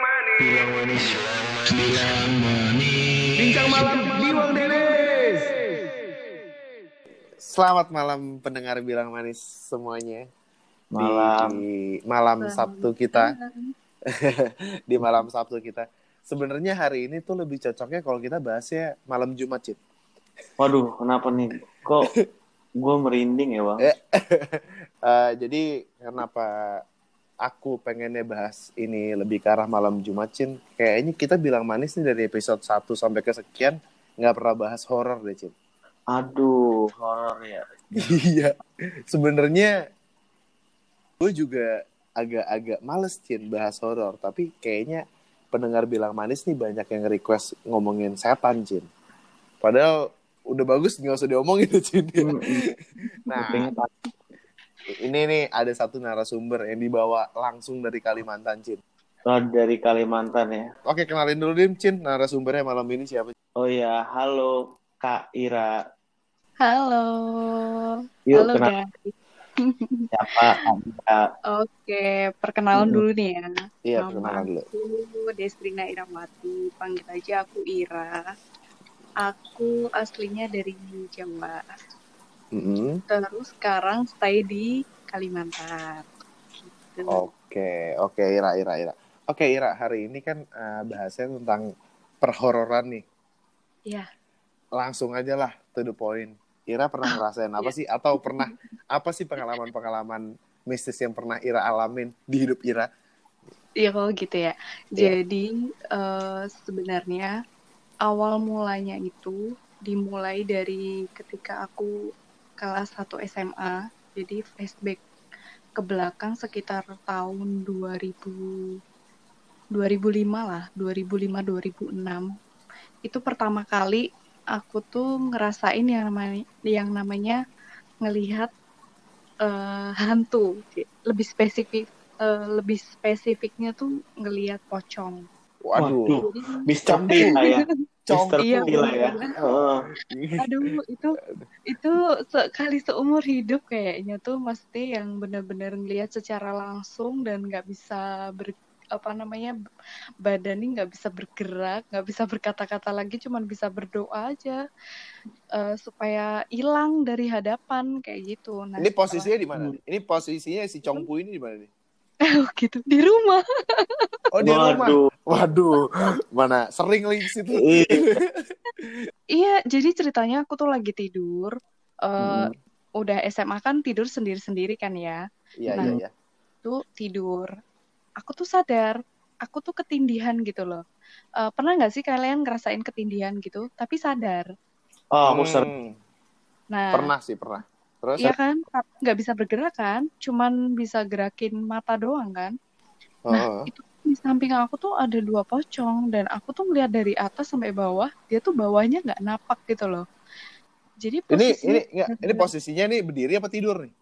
Bilang manis, bilang manis. Bincang malam Dennis. Selamat malam pendengar bilang manis semuanya. Malam. Di malam Sabtu kita. di malam Sabtu kita. Sebenarnya hari ini tuh lebih cocoknya kalau kita bahasnya malam Jumat, Cid. Waduh, kenapa nih? Kok gue merinding ya, Bang? Eh, jadi kenapa aku pengennya bahas ini lebih ke arah malam Jumat, Cin? Kayaknya kita bilang manis nih dari episode 1 sampai ke sekian nggak pernah bahas horor deh, Cin. Aduh, horor ya. Iya, sebenarnya gue juga agak-agak males Cin bahas horor, tapi kayaknya pendengar bilang manis nih banyak yang request ngomongin setan Cin. Padahal udah bagus nggak usah diomongin Cin. Hmm, Nah, ini nih ada satu narasumber yang dibawa langsung dari Kalimantan Cin. Oh, dari Kalimantan ya. Oke kenalin dulu Dim Cin, narasumbernya malam ini siapa? Oh ya, halo Kak Ira. Halo. Yuk, Halo kenal guys. siapa Kak? Oke, perkenalan Hmm. dulu nih ya. Iya Nama perkenalan dulu. Aku Destrina Iramati, panggil aja aku Ira. Aku aslinya dari Jawa. Mm-mm. Terus sekarang stay di Kalimantan. Gitu. Oke oke Ira Ira Ira. Oke Ira hari ini kan eh, bahasnya tentang perhororan nih. Iya. Langsung aja lah to the point. Ira pernah ngerasain apa sih? Atau pernah apa sih pengalaman-pengalaman mistis yang pernah Ira alamin di hidup Ira? Iya kalau gitu ya. Iya. Jadi eh, sebenarnya awal mulanya itu dimulai dari ketika aku kelas 1 SMA. Jadi flashback ke belakang sekitar tahun 2000 2005 lah, 2005 2006. Itu pertama kali aku tuh ngerasain yang namanya yang namanya ngelihat eh, hantu. Lebih spesifik eh, lebih spesifiknya tuh ngelihat pocong. Waduh. Waduh. Jadi, ya. Cong. Mister Iya, Tila ya. Oh, aduh itu itu sekali seumur hidup kayaknya tuh mesti yang benar-benar ngelihat secara langsung dan nggak bisa ber apa namanya badannya nggak bisa bergerak nggak bisa berkata-kata lagi cuman bisa berdoa aja eh, supaya hilang dari hadapan kayak gitu nah Ini posisinya di mana? Ini posisinya si Congpu ini di mana nih? Setelah- gitu di rumah Oh di rumah. waduh. Waduh, mana sering lagi situ. Ih, iya jadi ceritanya aku tuh lagi tidur eh, Hmm. udah SMA kan tidur sendiri-sendiri kan ya Iya Nah. iya iya. tuh tidur aku tuh sadar aku tuh ketindihan gitu loh Eh, pernah nggak sih kalian ngerasain ketindihan gitu tapi sadar Oh, aku sering. Hmm, nah Pernah sih pernah. Terus iya kan nggak bisa bergerak kan cuman bisa gerakin mata doang kan Oh. itu di samping aku tuh ada dua pocong dan aku tuh ngeliat dari atas sampai bawah dia tuh bawahnya nggak napak gitu loh jadi ini posisinya ini enggak, ini posisinya nih berdiri apa tidur nih?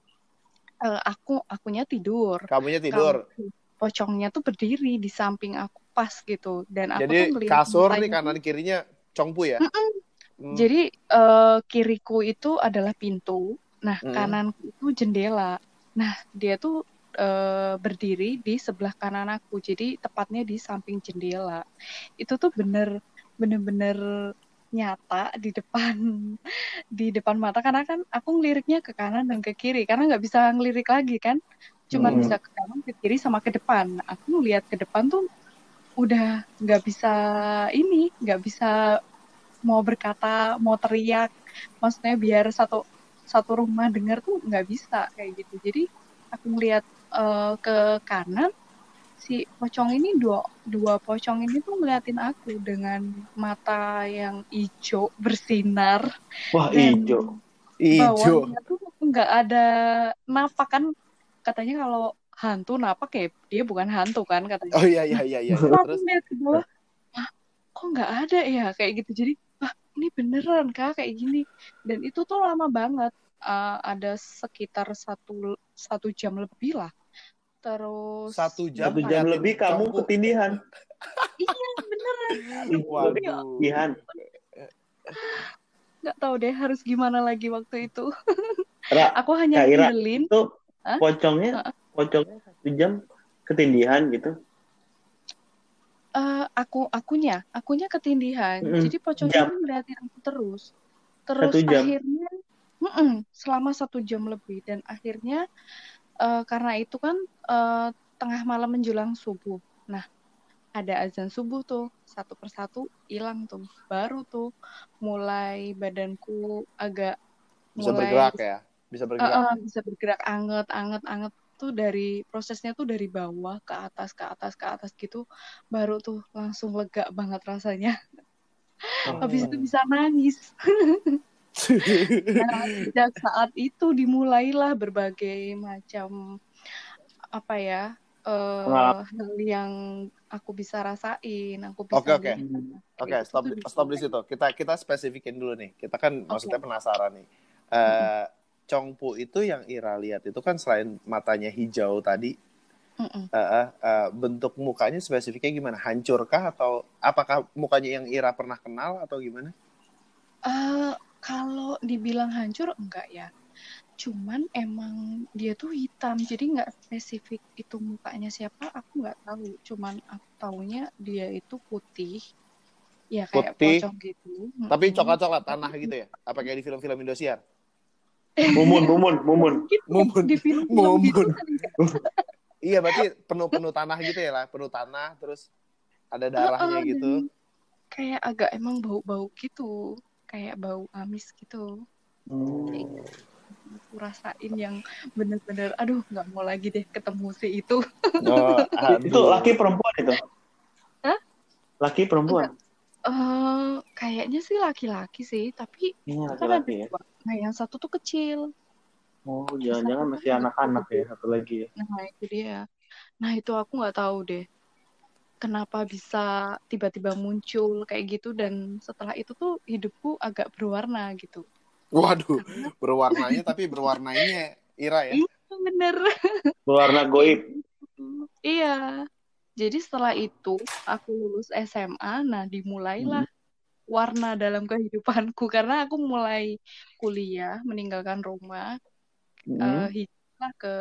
eh, aku akunya tidur Kamunya tidur. Kalau pocongnya tuh berdiri di samping aku pas gitu dan aku tuh Jadi ngeliat kasur nih kanan kirinya congpu ya. Hmm. Jadi eh, kiriku itu adalah pintu, nah Hmm. kananku itu jendela. Nah dia tuh eh, berdiri di sebelah kanan aku, jadi tepatnya di samping jendela. Itu tuh bener bener-bener nyata di depan di depan mata karena kan aku ngeliriknya ke kanan dan ke kiri karena nggak bisa ngelirik lagi kan, cuman Hmm. bisa ke kanan ke kiri sama ke depan. Aku ngeliat ke depan tuh udah nggak bisa ini, nggak bisa mau berkata, mau teriak, maksudnya biar satu satu rumah dengar tuh nggak bisa kayak gitu. Jadi aku ngeliat eh, ke kanan, si pocong ini dua dua pocong ini tuh ngeliatin aku dengan mata yang hijau bersinar Wah, hijau. Bawahnya tuh nggak ada napak kan katanya kalau hantu napak ya dia bukan hantu kan katanya. Oh iya iya iya iya. Terus aku Terus lihat ke bawah, wah kok nggak ada ya kayak gitu. Jadi ini beneran kak kayak gini. Dan itu tuh lama banget. Uh, ada sekitar satu satu jam lebih lah. Terus satu jam. Satu jam lebih kamu ketindihan. iya beneran. Waduh. Ketindihan. Nggak tahu deh harus gimana lagi waktu itu. Ra, Aku hanya itu Hah? pocongnya, pocongnya satu jam ketindihan gitu. Eh, aku akunya akunya ketindihan Mm-mm. jadi pocong Jam. itu ngeliatin aku terus terus Satu jam. akhirnya mm-mm, selama satu jam lebih dan akhirnya eh, karena itu kan eh, tengah malam menjelang subuh nah ada azan subuh tuh satu persatu hilang tuh baru tuh mulai badanku agak Bisa mulai bergerak ya. Bisa bergerak. eh, bisa bergerak anget anget anget tuh dari prosesnya tuh dari bawah ke atas ke atas ke atas gitu baru tuh langsung lega banget rasanya habis itu bisa nangis nah sejak saat itu dimulailah berbagai macam apa ya eh, Pengalaman. hal yang aku bisa rasain aku bisa Oke, oke. Oke, stop stop di situ. Kita kita spesifikin dulu nih. Kita kan maksudnya penasaran nih. Eh Chongpu itu yang Ira lihat itu kan selain matanya hijau tadi, eh, eh, eh, bentuk mukanya spesifiknya gimana? Hancurkah atau apakah mukanya yang Ira pernah kenal atau gimana? Eh, kalau dibilang hancur enggak ya. Cuman emang dia tuh hitam, jadi nggak spesifik itu mukanya siapa, aku nggak tahu. Cuman aku taunya dia itu putih, ya kayak Putih, pocong gitu. Tapi coklat-coklat tanah gitu ya? Apa kayak di film-film Indosiar? Mumun, mumun, mumun. Mumun. di gitu Mumun. kan enggak. Iya, berarti penuh-penuh tanah gitu ya lah, penuh tanah terus ada darahnya Heeh, gitu. dan kayak agak emang bau-bau gitu, kayak bau amis gitu. Hmm. gitu. Aku rasain yang bener-bener, aduh nggak mau lagi deh ketemu si itu. Oh, Itu laki perempuan itu? Hah? Laki perempuan? Eh, kayaknya sih laki-laki sih, tapi Ini kan ada laki-laki ya? dua. Nah, yang satu tuh kecil. Oh, jangan-jangan masih anak-anak ya, satu lagi ya. Nah, itu dia. Nah, itu aku nggak tahu deh. Kenapa bisa tiba-tiba muncul kayak gitu dan setelah itu tuh hidupku agak berwarna gitu. Waduh, Karena berwarnanya tapi berwarnanya Ira ya. iya bener. Berwarna goib. Iya. Jadi setelah itu aku lulus SMA, nah dimulailah warna dalam kehidupanku karena aku mulai kuliah, meninggalkan rumah, eh Hmm. hijrah ke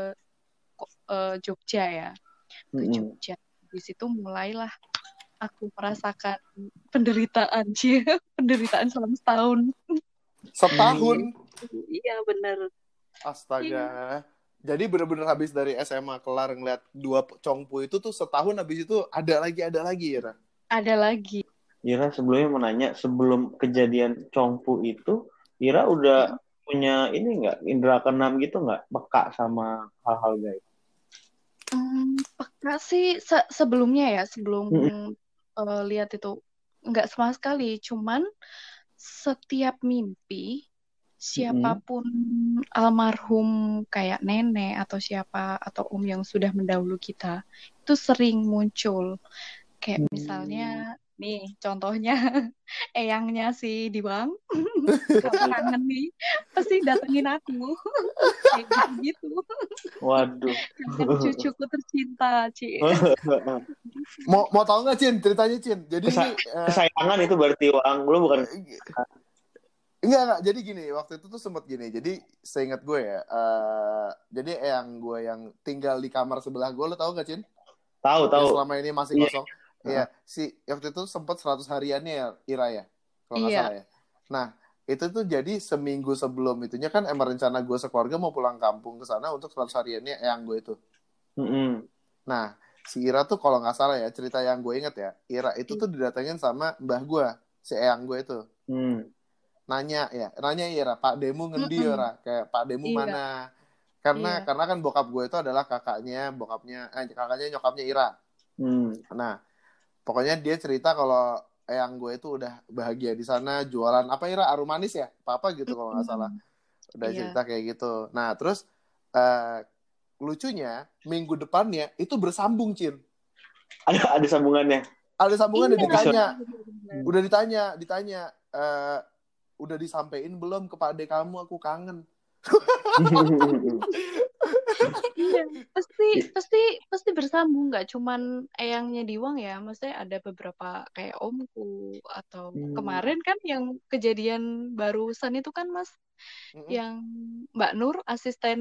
eh, Jogja ya, ke Hmm. Jogja. Di situ mulailah aku merasakan penderitaan sih, penderitaan selama setahun. Setahun. Iya bener. Astaga. Jadi bener-bener habis dari SMA kelar ngeliat dua congpu itu tuh setahun habis itu ada lagi ada lagi ya. Ada lagi. Ira sebelumnya mau nanya, sebelum kejadian Chongpu itu, Ira udah punya ini nggak indera keenam gitu nggak peka sama hal-hal gaib? Hmm, peka sih se- sebelumnya ya, sebelum Mm. eh, lihat itu nggak sama sekali. Cuman setiap mimpi siapa pun almarhum kayak nenek atau siapa atau om yang sudah mendahulu kita itu sering muncul. Kayak Hmm. misalnya nih contohnya eyangnya si Diwang kalau kangen nih pasti datengin aku kayak gitu-gitu. Waduh. Kangen cucuku tercinta, Ci. Mau mau tahu nggak Cin ceritanya Cin? Jadi Kesa- ini Kesayangan itu berarti Wang, lu bukan Enggak, enggak. Jadi gini, waktu itu tuh sempet gini. Jadi seingat gue ya, eh jadi yang gue yang tinggal di kamar sebelah gue, lo tau gak, Cin? tahu tahu. selama ini masih Iya. kosong. Iya, si waktu itu sempet 100 hariannya ya, Ira ya? Kalau nggak Iya. salah ya. Nah, itu tuh jadi seminggu sebelum itunya kan emang rencana gue sekeluarga mau pulang kampung ke sana untuk 100 hariannya yang gue itu. Mm-mm. Nah, si Ira tuh kalau nggak salah ya, cerita yang gue inget ya, Ira itu tuh didatengin sama mbah gue, si Eyang gue itu. Hmm. Nanya ya nanya Ira Pak Demu ngendi ora kayak Pak Demu Iya. mana karena Iya. karena kan bokap gue itu adalah kakaknya bokapnya eh kakaknya nyokapnya Ira Hmm. nah pokoknya dia cerita kalau eyang gue itu udah bahagia di sana jualan apa Ira arum manis ya apa apa gitu kalau nggak salah udah Iya. cerita kayak gitu nah terus eh, lucunya minggu depannya itu bersambung Cin Ada ada sambungannya. ada sambungan Iya. ditanya Bener-bener. udah ditanya ditanya eh, udah disampaikan belum ke Pak Ade kamu aku kangen Iya, pasti pasti pasti bersambung nggak cuman eyangnya Diwang ya, maksudnya ada beberapa kayak omku atau Hmm. kemarin kan yang kejadian barusan itu kan Mas Mm-mm. yang Mbak Nur asisten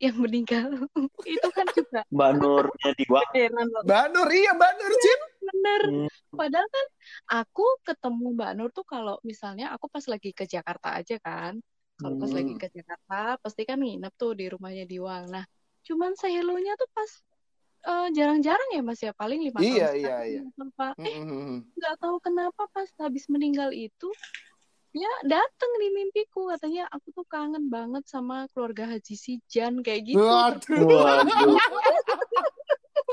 yang meninggal itu kan juga Mbak Nurnya di Wang. heran loh. Mbak Nur, iya Mbak Nur, Cin. Bener. Hmm. Padahal kan aku ketemu Mbak Nur tuh kalau misalnya aku pas lagi ke Jakarta aja kan. Kalau pas lagi Hmm. ke Jakarta pasti kan nginep tuh di rumahnya Diwang. Nah, cuman sehelonya tuh pas eh, jarang-jarang ya Mas ya paling lima Iya, tahun iya, iya. apa. Eh, Mm-mm. nggak tahu kenapa pas habis meninggal itu ya dateng di mimpiku katanya aku tuh kangen banget sama keluarga Haji Sijan kayak gitu. Waduh. Waduh.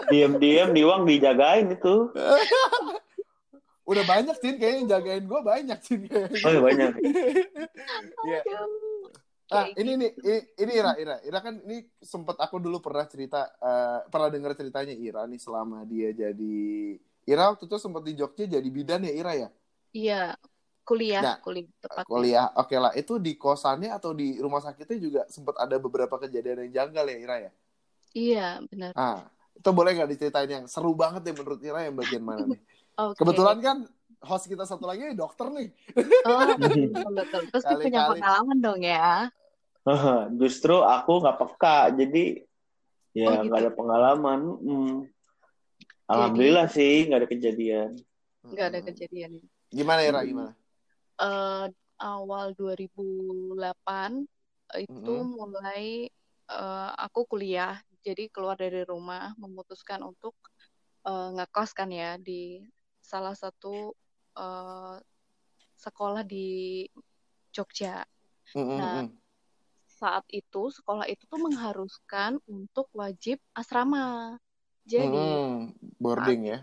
Diam-diam Diwang dijagain itu. Udah banyak Cin kayaknya yang jagain gue banyak Cin kayaknya. Oh iya, banyak. Iya. Aduh. Ah, Kayak ini nih, ini, ini Ira, Ira, Ira kan ini sempet aku dulu pernah cerita, eh, pernah dengar ceritanya Ira nih selama dia jadi, Ira waktu itu sempet di Jogja jadi bidan ya Ira ya, Iya, kuliah, Nah, kuliah tepatnya. kuliah, oke lah, itu di kosannya atau di rumah sakitnya juga sempet ada beberapa kejadian yang janggal ya Ira ya, Iya, benar. ah, itu boleh nggak diceritain yang seru banget ya menurut Ira yang bagian mana nih? Oke. Kebetulan kan host kita satu lagi dokter nih, Oh, betul, betul. Pasti punya pengalaman dong ya. Justru aku nggak peka, jadi ya Oh, gitu. nggak ada pengalaman. Hmm. Alhamdulillah sih nggak ada kejadian. Nggak ada kejadian. Gimana Ira, gimana? Eh, awal 2008 itu Mm-mm. mulai eh, aku kuliah. Jadi keluar dari rumah memutuskan untuk eh, ngekos kan ya di salah satu eh, sekolah di Jogja. Mm-mm, Nah, mm. saat itu sekolah itu tuh mengharuskan untuk wajib asrama. Jadi Mm-mm. boarding ya,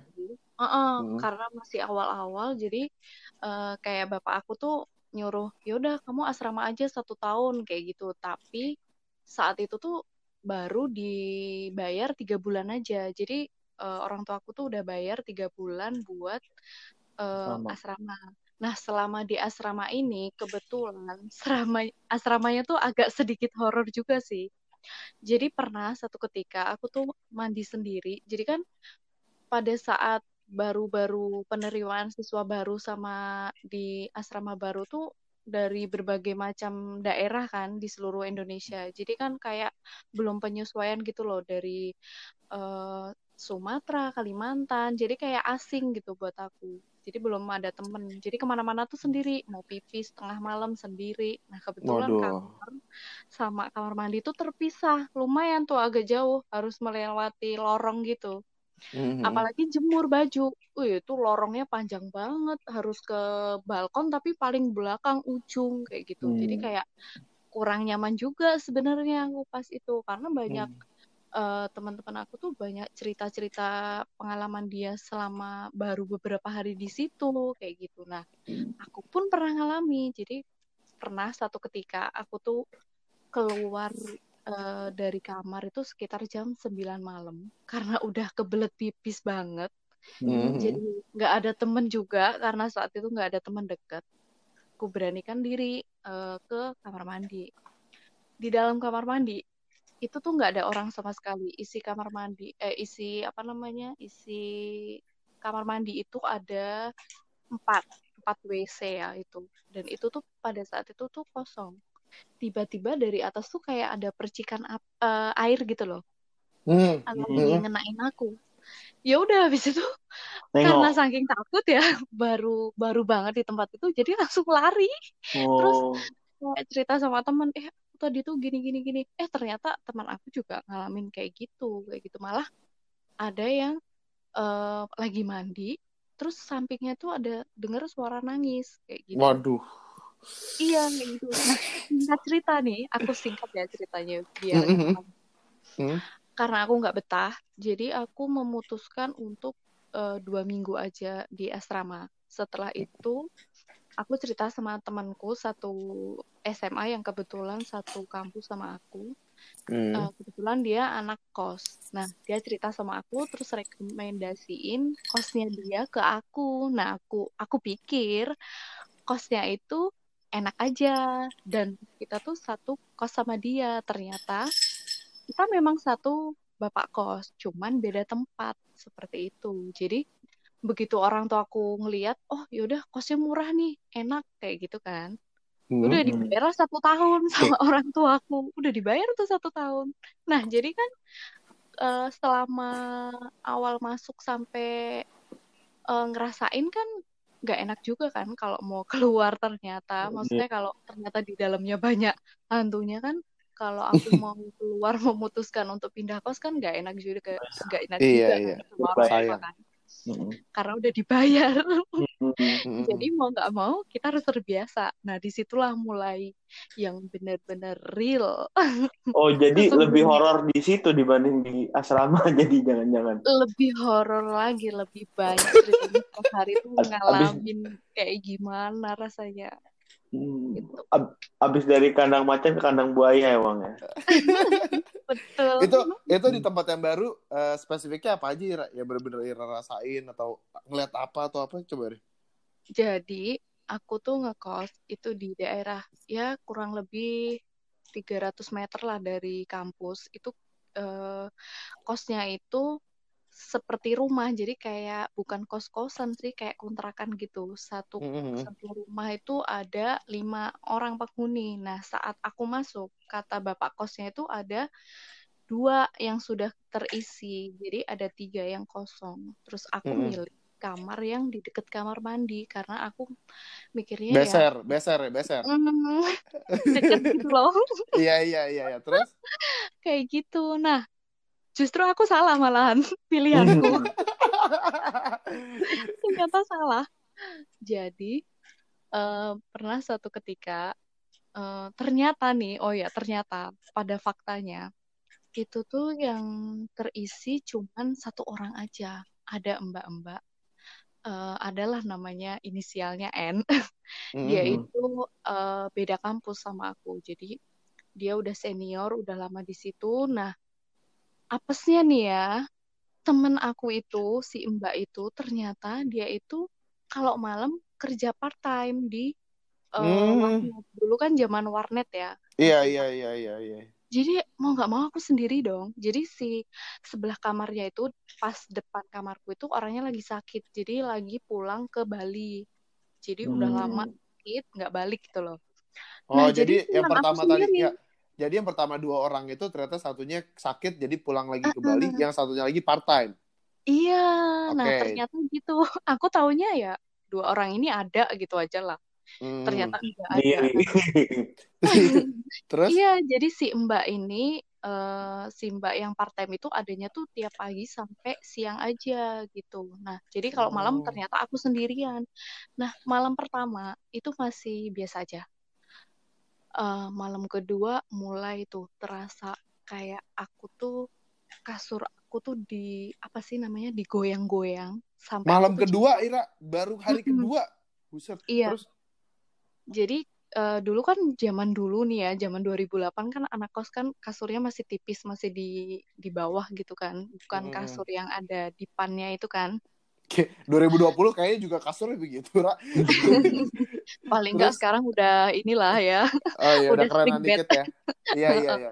Heeh, Mm. karena masih awal-awal, jadi eh, kayak bapak aku tuh nyuruh, yaudah kamu asrama aja satu tahun kayak gitu. Tapi saat itu tuh baru dibayar tiga bulan aja. Jadi eh, orang tua aku tuh udah bayar tiga bulan buat Asrama. asrama. Nah, selama di asrama ini kebetulan asrama asramanya tuh agak sedikit horor juga sih. Jadi pernah satu ketika aku tuh mandi sendiri. Jadi kan pada saat baru-baru penerimaan siswa baru sama di asrama baru tuh dari berbagai macam daerah kan di seluruh Indonesia. Jadi kan kayak belum penyesuaian gitu loh dari eh, Sumatera, Kalimantan. Jadi kayak asing gitu buat aku. Jadi belum ada temen. Jadi ke mana-mana tuh sendiri. Mau pipis tengah malam sendiri. Nah kebetulan Waduh. kamar sama kamar mandi tuh terpisah. Lumayan tuh agak jauh. Harus melewati lorong gitu. Mhm. Apalagi jemur baju. Wih, itu lorongnya panjang banget. Harus ke balkon tapi paling belakang ujung kayak gitu. Jadi Hmm. kayak kurang nyaman juga sebenarnya aku pas itu karena banyak eh, teman-teman aku tuh banyak cerita-cerita pengalaman dia selama baru beberapa hari di situ kayak gitu. Nah, aku pun pernah ngalami. Jadi pernah satu ketika aku tuh keluar eh, dari kamar itu sekitar jam 9 malam karena udah kebelet pipis banget. Mhm. Jadi nggak ada temen juga karena saat itu nggak ada teman dekat. Aku beranikan diri eh, ke kamar mandi. Di dalam kamar mandi itu tuh nggak ada orang sama sekali. Isi kamar mandi, eh isi apa namanya, isi kamar mandi itu ada empat, empat WC ya itu. Dan itu tuh pada saat itu tuh kosong. Tiba-tiba dari atas tuh kayak ada percikan ap- eh, air gitu loh, Mhm. lagi ngenain aku. Ya udah habis itu karena Nengok. saking takut ya baru baru banget di tempat itu jadi langsung lari Oh. kayak cerita sama teman eh tadi tuh gini gini gini eh ternyata teman aku juga ngalamin kayak gitu kayak gitu malah ada yang eh, lagi mandi terus sampingnya tuh ada dengar suara nangis kayak gitu Waduh. Iya gitu nah singkat cerita nih aku singkat ya ceritanya biar Mhm. gampang. Mhm. karena aku nggak betah jadi aku memutuskan untuk eh, dua minggu aja di asrama setelah itu aku cerita sama temanku satu SMA yang kebetulan satu kampus sama aku Mhm. Eh, kebetulan dia anak kos nah dia cerita sama aku terus rekomendasiin kosnya dia ke aku nah aku aku pikir kosnya itu enak aja dan kita tuh satu kos sama dia ternyata kita memang satu bapak kos, cuman beda tempat seperti itu. Jadi begitu orang tua aku ngeliat, oh yaudah kosnya murah nih, enak kayak gitu kan. Udah Mhm. dibayar satu tahun sama orang tuaku, udah dibayar tuh satu tahun. Nah jadi kan eh, selama awal masuk sampai eh, ngerasain kan nggak enak juga kan kalau mau keluar ternyata. Maksudnya kalau ternyata di dalamnya banyak hantunya kan kalau aku mau keluar memutuskan untuk pindah kos kan nggak enak juga nggak enak Iya, juga iya. kan orang tua Sayang. kan. Karena udah dibayar. Jadi mau nggak mau kita harus terbiasa. Nah di situlah mulai yang benar-benar real. Oh, jadi lebih horor di situ dibanding di asrama jadi jangan-jangan. lebih horor lagi, lebih banyak hari Abis- ngalamin kayak gimana rasanya. Hmm. Gitu. Ab- abis dari kandang macan ke kandang buaya emang ya. Betul. itu itu di tempat yang baru eh, spesifiknya apa aja Ira? yang bener-bener Ira rasain atau ngeliat apa atau apa coba deh Jadi aku tuh ngekos itu di daerah ya kurang lebih 300 meter lah dari kampus. Itu eh, kosnya itu seperti rumah, jadi kayak bukan kos-kosan sih, kayak kontrakan gitu. Satu satu rumah itu ada lima orang penghuni. Nah, saat aku masuk, kata bapak kosnya itu ada dua yang sudah terisi, jadi ada tiga yang kosong. Terus aku Mm-mm. milih kamar yang di deket kamar mandi karena aku mikirnya ya beser beser ya beser hmm, deket gitu loh, iya iya iya iya terus kayak gitu. Nah, justru aku salah malahan pilihanku. ternyata salah. Jadi eh, pernah suatu ketika eh, ternyata nih, oh ya ternyata pada faktanya itu tuh yang terisi cuman satu orang aja. Ada mbak-mbak, eh, adalah namanya inisialnya N. Dia Mm-mm. itu eh, beda kampus sama aku. Jadi dia udah senior, udah lama di situ. Nah, apesnya nih ya, temen aku itu, si Mbak itu ternyata dia itu kalau malam kerja part time di eh, Hmm. warnet. Dulu kan zaman warnet ya. iya iya iya iya iya Jadi mau nggak mau aku sendiri dong. Jadi si sebelah kamarnya itu pas depan kamarku itu orangnya lagi sakit. Jadi lagi pulang ke Bali. Jadi udah Hmm. lama sakit nggak balik gitu loh. oh Nah, jadi, jadi yang pertama tadi ya jadi yang pertama dua orang itu ternyata satunya sakit jadi pulang lagi ke Bali yang satunya lagi part time Iya, nah Oke. ternyata gitu. Aku taunya ya dua orang ini ada gitu aja lah. Hmm. Ternyata enggak ada. Sendiri. terus Iya, jadi si Mbak ini, eh, si Mbak yang part time itu adanya tuh tiap pagi sampai siang aja gitu. Nah, jadi kalau malam Oh. ternyata aku sendirian. Nah, malam pertama itu masih biasa aja. Eh, malam kedua mulai tuh terasa kayak aku tuh kasur aku tuh di apa sih namanya digoyang-goyang sampai malam kedua Ira baru hari kedua buset Iya. terus Jadi eh, dulu kan zaman dulu nih ya, zaman 2008 kan anak kos kan kasurnya masih tipis, masih di di bawah gitu kan. Bukan kasur yang ada dipannya itu kan. Kayak 2020 kayaknya juga kasurnya begitu Ra Paling enggak sekarang udah inilah ya, oh iya udah udah kerenan spring bed dikit ya iya iya iya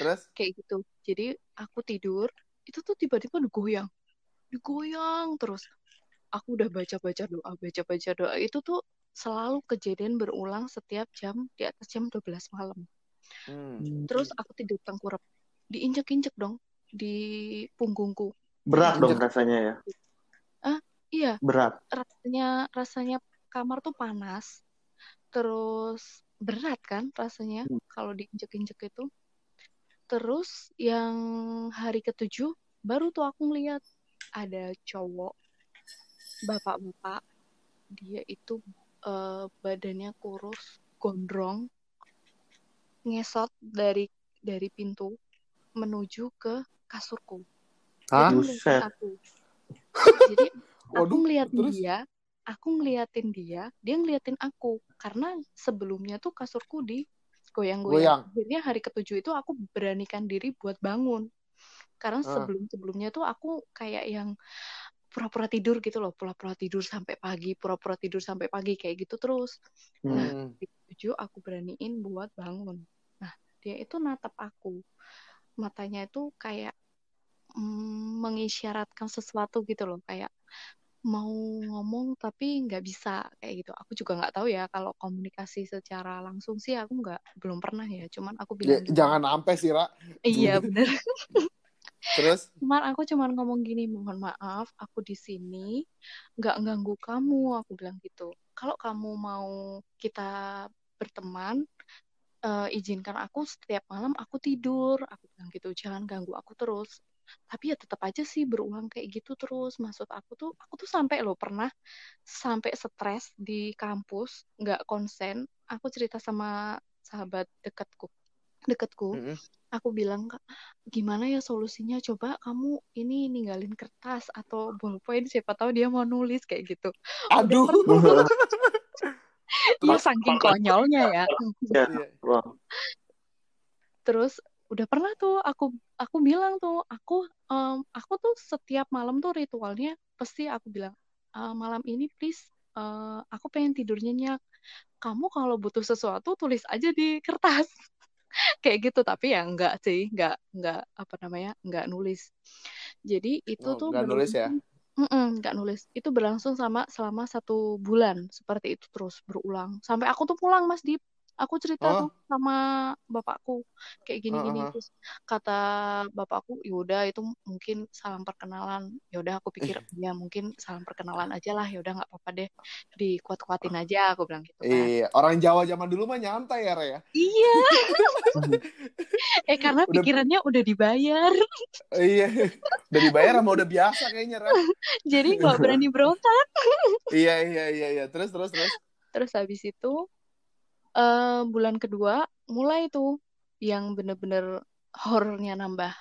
terus kayak gitu. Jadi aku tidur, itu tuh tiba-tiba digoyang. Digoyang terus. Aku udah baca-baca doa, baca-baca doa. Itu tuh selalu kejadian berulang setiap jam di atas jam 12 malam. Hmm. Terus aku tidur tengkurap. Diinjek-injek dong di punggungku. Berat dong rasanya ya. Iya, Berat. rasanya rasanya kamar tuh panas. Terus berat kan rasanya Hmm. kalau diinjek-injek itu. Terus yang hari ketujuh baru tuh aku ngeliat ada cowok bapak-bapak dia itu eh, badannya kurus, gondrong, ngesot dari dari pintu menuju ke kasurku. Hah? Jadi aku. Jadi aku Waduh, ngeliatin terus? dia, aku ngeliatin dia, dia ngeliatin aku. Karena sebelumnya tuh kasurku di Goyang. goyang-goyang. Akhirnya hari ketujuh itu aku beranikan diri buat bangun. Karena Ah. sebelum-sebelumnya tuh aku kayak yang pura-pura tidur gitu loh, pura-pura tidur sampai pagi, pura-pura tidur sampai pagi kayak gitu terus. Nah, Hmm. hari ketujuh aku beraniin buat bangun. Nah, dia itu natap aku. Matanya itu kayak mm, mengisyaratkan sesuatu gitu loh, kayak mau ngomong tapi nggak bisa kayak gitu. Aku juga nggak tahu ya kalau komunikasi secara langsung sih aku nggak belum pernah ya. Cuman aku Ya, bilang gini, jangan sampai sih Ra iya bener. Terus? Cuman aku cuman ngomong gini, mohon maaf, aku di sini nggak ganggu kamu, aku bilang gitu. Kalau kamu mau kita berteman, eh, izinkan aku setiap malam aku tidur, aku bilang gitu, jangan ganggu aku terus. Tapi ya tetap aja sih berulang kayak gitu terus. Maksud aku tuh, aku tuh sampai loh pernah sampai stres di kampus, nggak konsen. Aku cerita sama sahabat dekatku, dekatku Mm-mm. aku bilang kak gimana ya solusinya coba kamu ini ninggalin kertas atau ballpoint siapa tahu dia mau nulis kayak gitu Aduh. iya saking konyolnya ya Ya, Iya. Terus udah pernah tuh aku aku bilang tuh aku em, aku tuh setiap malam tuh ritualnya pasti aku bilang "Eh, malam ini please eh, aku pengen tidur nyenyak. Kamu kalau butuh sesuatu tulis aja di kertas. Kayak gitu tapi ya enggak sih enggak enggak apa namanya enggak nulis. Jadi itu Oh, tuh nggak nulis ya? nggak nulis. Itu berlangsung sama selama satu bulan seperti itu terus berulang. Sampai aku tuh pulang mas Dip aku cerita Oh. tuh sama bapakku kayak gini-gini Heeh. terus kata bapakku yaudah itu mungkin salam perkenalan yaudah aku pikir ya mungkin salam perkenalan aja lah yaudah nggak apa-apa deh dikuat-kuatin aja aku bilang gitu kan Iya, orang Jawa zaman dulu mah nyantai ya, Re, ya. Iya. eh karena Udah- pikirannya udah dibayar, Iya. Udah dibayar sama udah biasa kayaknya, jadi nggak berani berontak. Iya, iya, iya, iya. Terus, terus, terus. Terus habis itu eh bulan kedua mulai tuh yang bener-bener horornya nambah.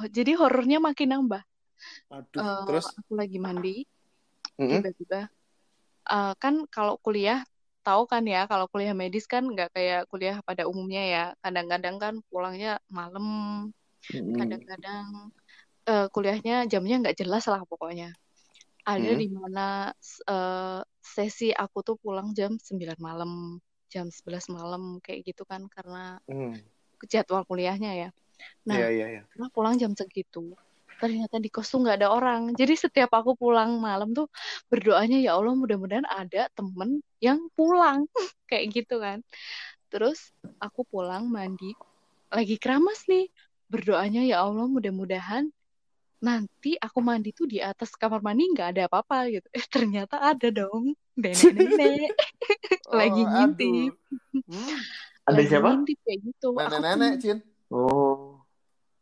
Oh, Jadi horornya makin nambah. Aduh, Eh, terus. aku lagi mandi, tiba-tiba eh, kan kalau kuliah tahu kan ya kalau kuliah medis kan nggak kayak kuliah pada umumnya ya. Kadang-kadang kan pulangnya malam, kadang-kadang eh, kuliahnya jamnya nggak jelas lah pokoknya. Ada Hmm. di mana eh, sesi aku tuh pulang jam 9 malam, jam 11 malam kayak gitu kan karena Hmm. jadwal kuliahnya ya. Nah, Iya, iya, iya. pernah pulang jam segitu. Ternyata di kos tuh nggak ada orang. Jadi setiap aku pulang malam tuh berdoanya ya Allah mudah-mudahan ada temen yang pulang kayak gitu kan. Terus aku pulang mandi lagi keramas nih. Berdoanya ya Allah mudah-mudahan nanti aku mandi tuh di atas kamar mandi nggak ada apa-apa gitu. Eh ternyata ada dong nenek-nenek lagi Oh, ngintip, aduh. Hmm. Ada lagi siapa? ngintip kayak gitu. Aku Nenek-nenek, Cin. Oh.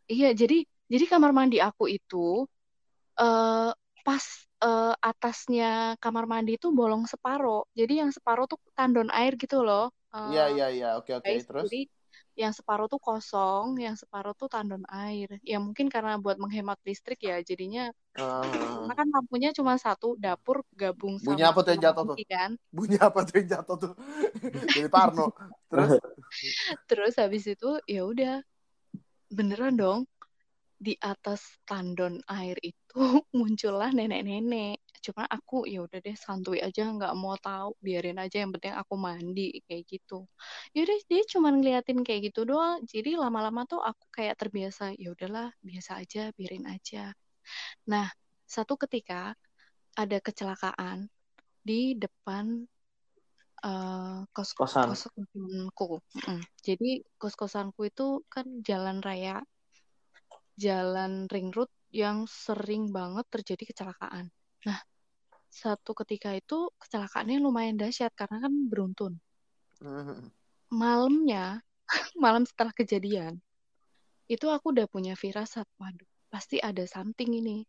Iya, jadi jadi kamar mandi aku itu eh pas eh, atasnya kamar mandi itu bolong separo. Jadi yang separo tuh tandon air gitu loh. Eh, Iya, iya, iya. Oke, oke. Terus? jadi yang separo tuh kosong, yang separo tuh tandon air. Ya mungkin karena buat menghemat listrik ya, jadinya Ah, karena kan lampunya cuma satu, dapur gabung Bunyi sama apa tuh yang jatuh tuh? kan. bunyi apa tuh yang jatuh tuh? Jadi Parno. Terus? Terus habis itu ya udah beneran dong di atas tandon air itu muncullah nenek-nenek. Cuma aku ya udah deh santuy aja nggak mau tahu, biarin aja yang penting aku mandi kayak gitu. Ya udah dia cuma ngeliatin kayak gitu doang. Jadi lama-lama tuh aku kayak terbiasa, ya udahlah biasa aja, biarin aja. Nah, satu ketika ada kecelakaan di depan eh, kos Kosan. kos-kosanku. Mm. Jadi kos-kosanku itu kan jalan raya, jalan ring road yang sering banget terjadi kecelakaan. Nah, satu ketika itu kecelakaannya lumayan dahsyat karena kan beruntun. Malamnya, malam setelah kejadian, itu aku udah punya firasat, waduh, pasti ada something ini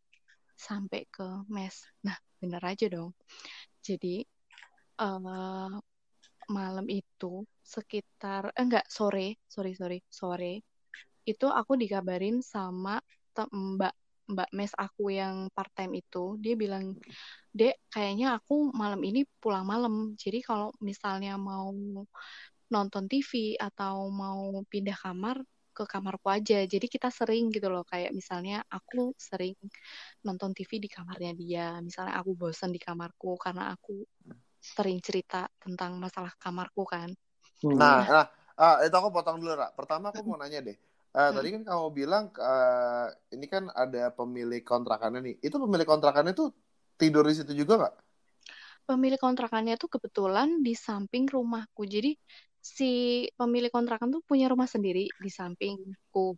sampai ke mes. Nah, bener aja dong. Jadi eh malam itu sekitar eh, enggak sore, sorry sorry sore itu aku dikabarin sama mbak mbak mes aku yang part time itu dia bilang dek kayaknya aku malam ini pulang malam jadi kalau misalnya mau nonton TV atau mau pindah kamar ke kamarku aja jadi kita sering gitu loh kayak misalnya aku sering nonton TV di kamarnya dia misalnya aku bosan di kamarku karena aku sering cerita tentang masalah kamarku kan Hmm. Nah, nah, ah, itu aku potong dulu, Ra. Pertama aku mau nanya deh. Eh, tadi kan kamu bilang eh, ini kan ada pemilik kontrakannya nih. Itu pemilik kontrakannya tuh tidur di situ juga nggak? pemilik kontrakannya tuh kebetulan di samping rumahku. Jadi si pemilik kontrakan tuh punya rumah sendiri di sampingku.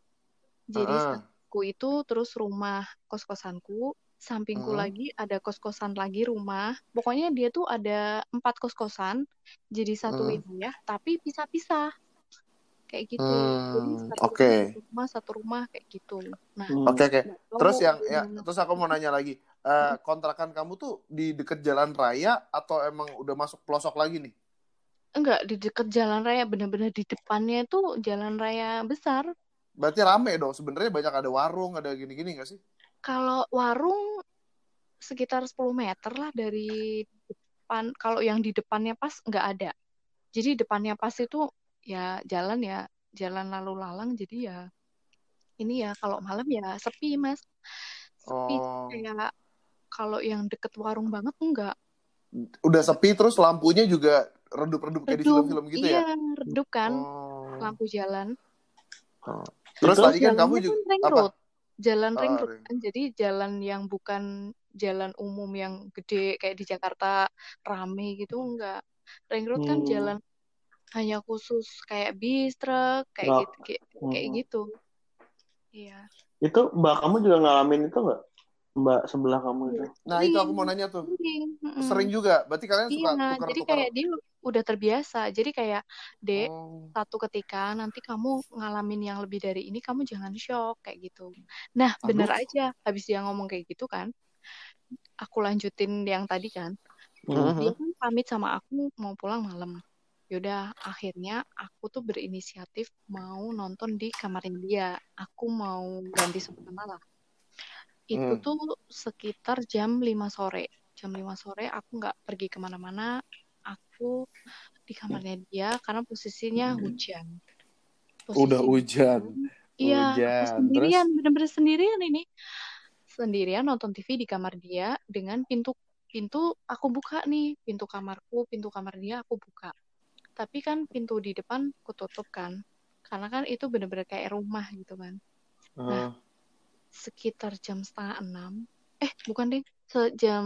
Jadi Ah. Kamarku itu terus rumah kos-kosanku, sampingku Hmm. lagi ada kos-kosan lagi rumah. Pokoknya dia tuh ada empat kos-kosan, jadi satu Hmm. wilayah, tapi pisah-pisah. Kayak gitu. Hmm, satu oke. rumah, satu rumah, satu rumah kayak gitu. Nah, Hmm. Oke oke. nggak tahu Terus yang ya, terus aku mau nanya lagi. Eh, kontrakan kamu tuh di deket jalan raya atau emang udah masuk pelosok lagi nih? Enggak, di dekat jalan raya, bener-bener di depannya itu jalan raya besar. Berarti rame dong. Sebenarnya banyak ada warung, ada gini-gini gak sih? Kalau warung sekitar 10 meter lah dari depan. Kalau yang di depannya pas nggak ada. Jadi depannya pas itu ya jalan ya, jalan lalu lalang. Jadi ya ini ya kalau malam ya sepi mas. Sepi Oh, kayak kalau yang deket warung banget enggak. udah sepi terus lampunya juga redup-redup kayak di film-film gitu iya ya? redup kan Oh. lampu jalan. Oh. Terus tadi kan kamu juga kan ring apa? road. Jalan ring Ah, road kan. Jadi jalan yang bukan jalan umum yang gede kayak di Jakarta rame gitu enggak. Ring road kan Hmm. jalan hanya khusus kayak bis, truk, kayak Nah, gitu kayak, kayak hmm. gitu. Iya. Itu mbak kamu juga ngalamin itu nggak? Mbak sebelah kamu itu. Nah itu aku mau nanya tuh. sering. Sering juga. Berarti kalian suka Iya, jadi kayak dia udah terbiasa. Jadi kayak, Dek, Oh. satu ketika nanti kamu ngalamin yang lebih dari ini, kamu jangan shock kayak gitu. Nah, bener Aduh. aja. Habis dia ngomong kayak gitu kan, aku lanjutin yang tadi kan. Hmm. Dia kan pamit sama aku mau pulang malam. Yaudah, akhirnya aku tuh berinisiatif mau nonton di kamarnya dia. Aku mau ganti suasana lah. Itu Hmm. tuh sekitar jam 5 sore. Jam 5 sore aku nggak pergi ke mana-mana. Aku di kamarnya dia karena posisinya hujan. Udah Posisi hujan. Iya, Hujan. sendirian, bener-bener sendirian ini. Sendirian nonton TV di kamar dia dengan pintu pintu aku buka nih, pintu kamarku, pintu kamar dia aku buka. Tapi kan pintu di depan aku tutup kan. Karena kan itu bener-bener kayak rumah gitu kan. Nah, Ah. sekitar jam setengah enam, eh bukan deh, sejam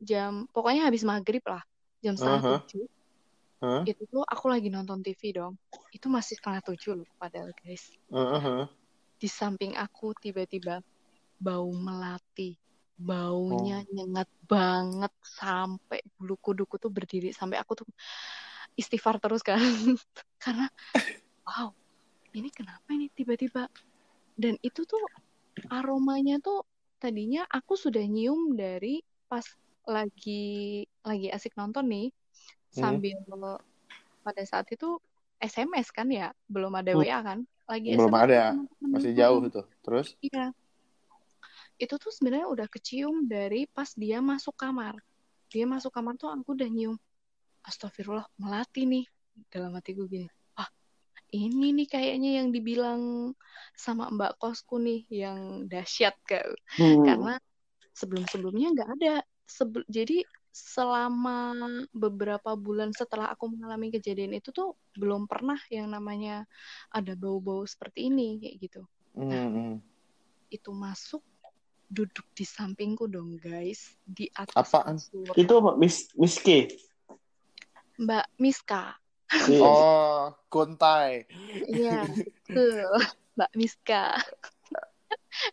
jam pokoknya habis maghrib lah, jam setengah Aha. tujuh. Hah? Itu tuh aku lagi nonton TV dong. Itu masih setengah tujuh loh padahal guys. Heeh. di samping aku tiba-tiba bau melati Oh. baunya nyengat banget sampai bulu kuduku tuh berdiri sampai aku tuh istighfar terus kan karena wow ini kenapa ini tiba-tiba dan itu tuh aromanya tuh tadinya aku sudah nyium dari pas lagi lagi asik nonton nih Hmm. sambil pada saat itu SMS kan ya belum ada Hmm. WA kan lagi Belum SMS ada. temen. Masih jauh tuh. Terus? Iya, itu tuh sebenarnya udah kecium dari pas dia masuk kamar. Dia masuk kamar tuh aku udah nyium. Astagfirullah, melati nih. Dalam hatiku gini. Ah, ini nih kayaknya yang dibilang sama mbak kosku nih yang dahsyat kan. Hmm. Karena sebelum-sebelumnya nggak ada. Sebel- jadi selama beberapa bulan setelah aku mengalami kejadian itu tuh belum pernah yang namanya ada bau-bau seperti ini kayak gitu Hmm. itu masuk duduk di sampingku dong guys di atas Apaan? kasur Itu apa? Miss Miss K. Mbak Miska. Oh, kontai. iya tuh Mbak Miska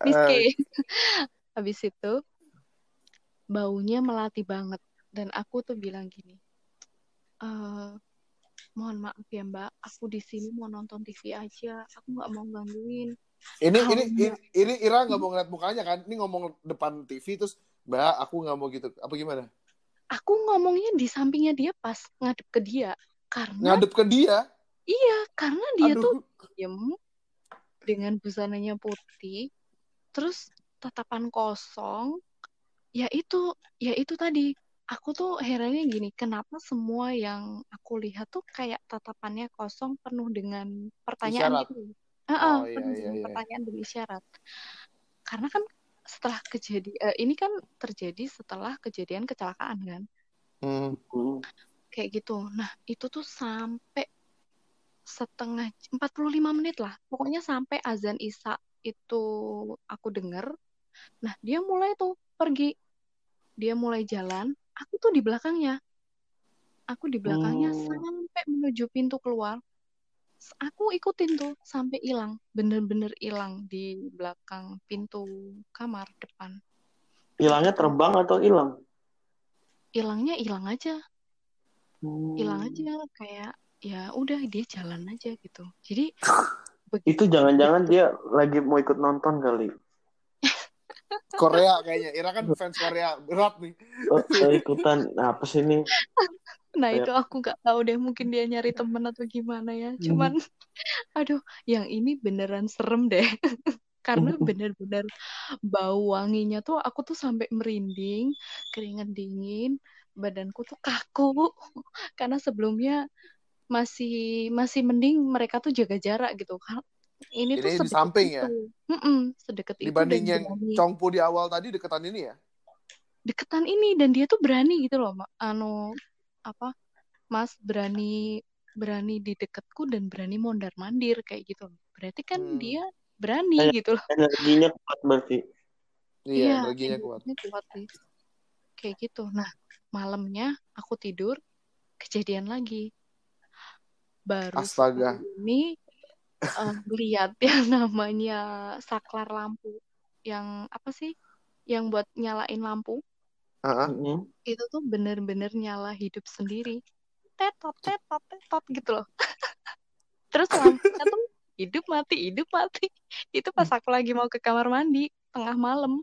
Miske habis itu baunya melati banget dan aku tuh bilang gini eh mohon maaf ya Mbak aku di sini mau nonton TV aja aku nggak mau gangguin Ini ini ini, ini Ira nggak mau ngeliat mukanya kan? Ini ngomong depan TV terus Mbak, aku nggak mau gitu. Apa gimana? Aku ngomongnya di sampingnya dia pas ngadep ke dia karena Ngadep ke dia. iya karena dia tuh Aduh. diem dengan busananya putih, terus tatapan kosong, ya itu, ya itu tadi. Aku tuh herannya gini, kenapa semua yang aku lihat tuh kayak tatapannya kosong penuh dengan pertanyaan Isyarat. gitu. Heeh, Oh, iya, penuh iya, dengan iya. pertanyaan dan isyarat. Karena kan setelah kejadian, ini kan terjadi setelah kejadian kecelakaan kan Hmm. Hmm. kayak gitu. Nah, itu tuh sampai setengah 45 menit lah. Pokoknya sampai azan Isya itu aku denger. Nah, dia mulai tuh pergi. Dia mulai jalan, aku tuh di belakangnya. Aku di belakangnya Hmm. sampai menuju pintu keluar. Aku ikutin tuh sampai hilang bener-bener hilang di belakang pintu kamar depan Hilangnya terbang atau hilang? hilangnya hilang aja Hmm. hilang aja kayak ya udah dia jalan aja gitu jadi Itu jangan-jangan dia lagi mau ikut nonton kali. Korea kayaknya. Ira kan fans Korea berat nih. Oh, saya ikutan apa sih ini? Nah itu aku nggak tahu deh mungkin dia nyari temen atau gimana ya. Cuman aduh yang ini beneran serem deh. Karena bener-bener bau wanginya tuh aku tuh sampai merinding, keringet dingin, badanku tuh kaku. Karena sebelumnya masih masih mending mereka tuh jaga jarak gitu kan. Ini, tuh di samping ya? itu. Mm-mm, sedekat itu Dibanding yang berani. Congpu di awal tadi deketan ini ya. deketan ini dan dia tuh berani gitu loh anu apa Mas berani berani di deketku dan berani mondar mandir kayak gitu loh. berarti kan Hmm. dia berani Kayak- gitu loh Energinya kuat berarti. Iya, energinya kuat. energinya kuat sih. kayak gitu nah malamnya aku tidur kejadian lagi baru Astaga. ini eh, lihat yang namanya saklar lampu yang apa sih yang buat nyalain lampu Itu tuh bener-bener nyala hidup sendiri. Tetot tetot tetot gitu loh. Terus lampunya tuh hidup mati hidup mati. Itu pas aku lagi mau ke kamar mandi tengah malam.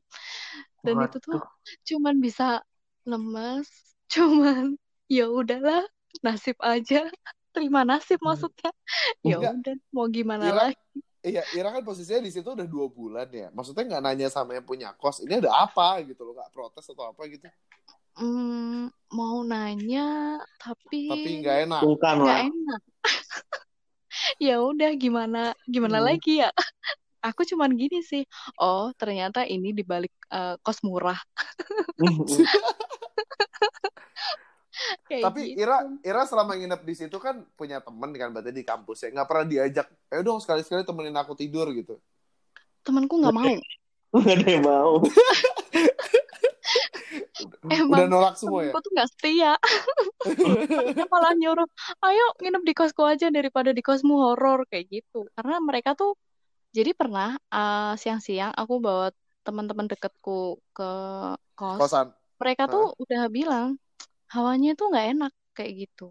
Dan itu tuh Waduh. cuman bisa lemes cuman ya udahlah nasib aja. Terima nasib maksudnya. Ya udah mau gimana Ira- lagi Iya, Ira kan posisinya di situ udah dua bulan ya. Maksudnya nggak nanya sama yang punya kos, ini ada apa gitu loh, nggak protes atau apa gitu. Hmm, mau nanya tapi Tapi nggak enak. Sungkan nggak enak ya udah gimana gimana Hmm. lagi ya aku cuman gini sih oh ternyata ini dibalik eh, kos murah kayak Tapi gitu. Ira, Ira selama nginep di situ kan punya temen kan berarti di kampus ya. Nggak pernah diajak, ayo dong sekali-sekali temenin aku tidur gitu. temanku nggak mau Gak ada yang mau. Udah emang nolak semua ya. temanku tuh nggak setia malah nyuruh ayo nginep di kosku aja daripada di kosmu horor kayak gitu karena mereka tuh jadi pernah eh, siang-siang aku bawa teman-teman deketku ke kos Kosan. mereka tuh udah bilang hawanya tuh nggak enak kayak gitu.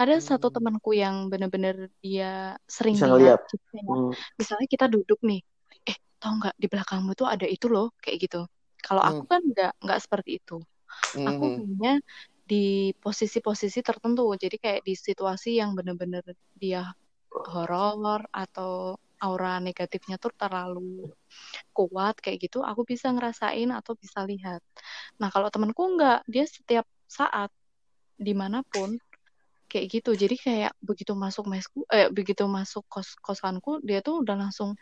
Ada satu Hmm. temanku yang bener-bener dia sering Bisa lihat, gitu ya. Hmm. Misalnya kita duduk nih, eh tau nggak di belakangmu tuh ada itu loh kayak gitu. Kalau aku kan nggak nggak seperti itu. Aku Mhm. hanya di posisi-posisi tertentu. Jadi kayak di situasi yang bener-bener dia horor atau aura negatifnya tuh terlalu kuat kayak gitu, aku bisa ngerasain atau bisa lihat. Nah, kalau temanku nggak, dia setiap saat di mana pun kayak gitu. Jadi kayak begitu masuk mesku, eh begitu masuk kos kosanku, dia tuh udah langsung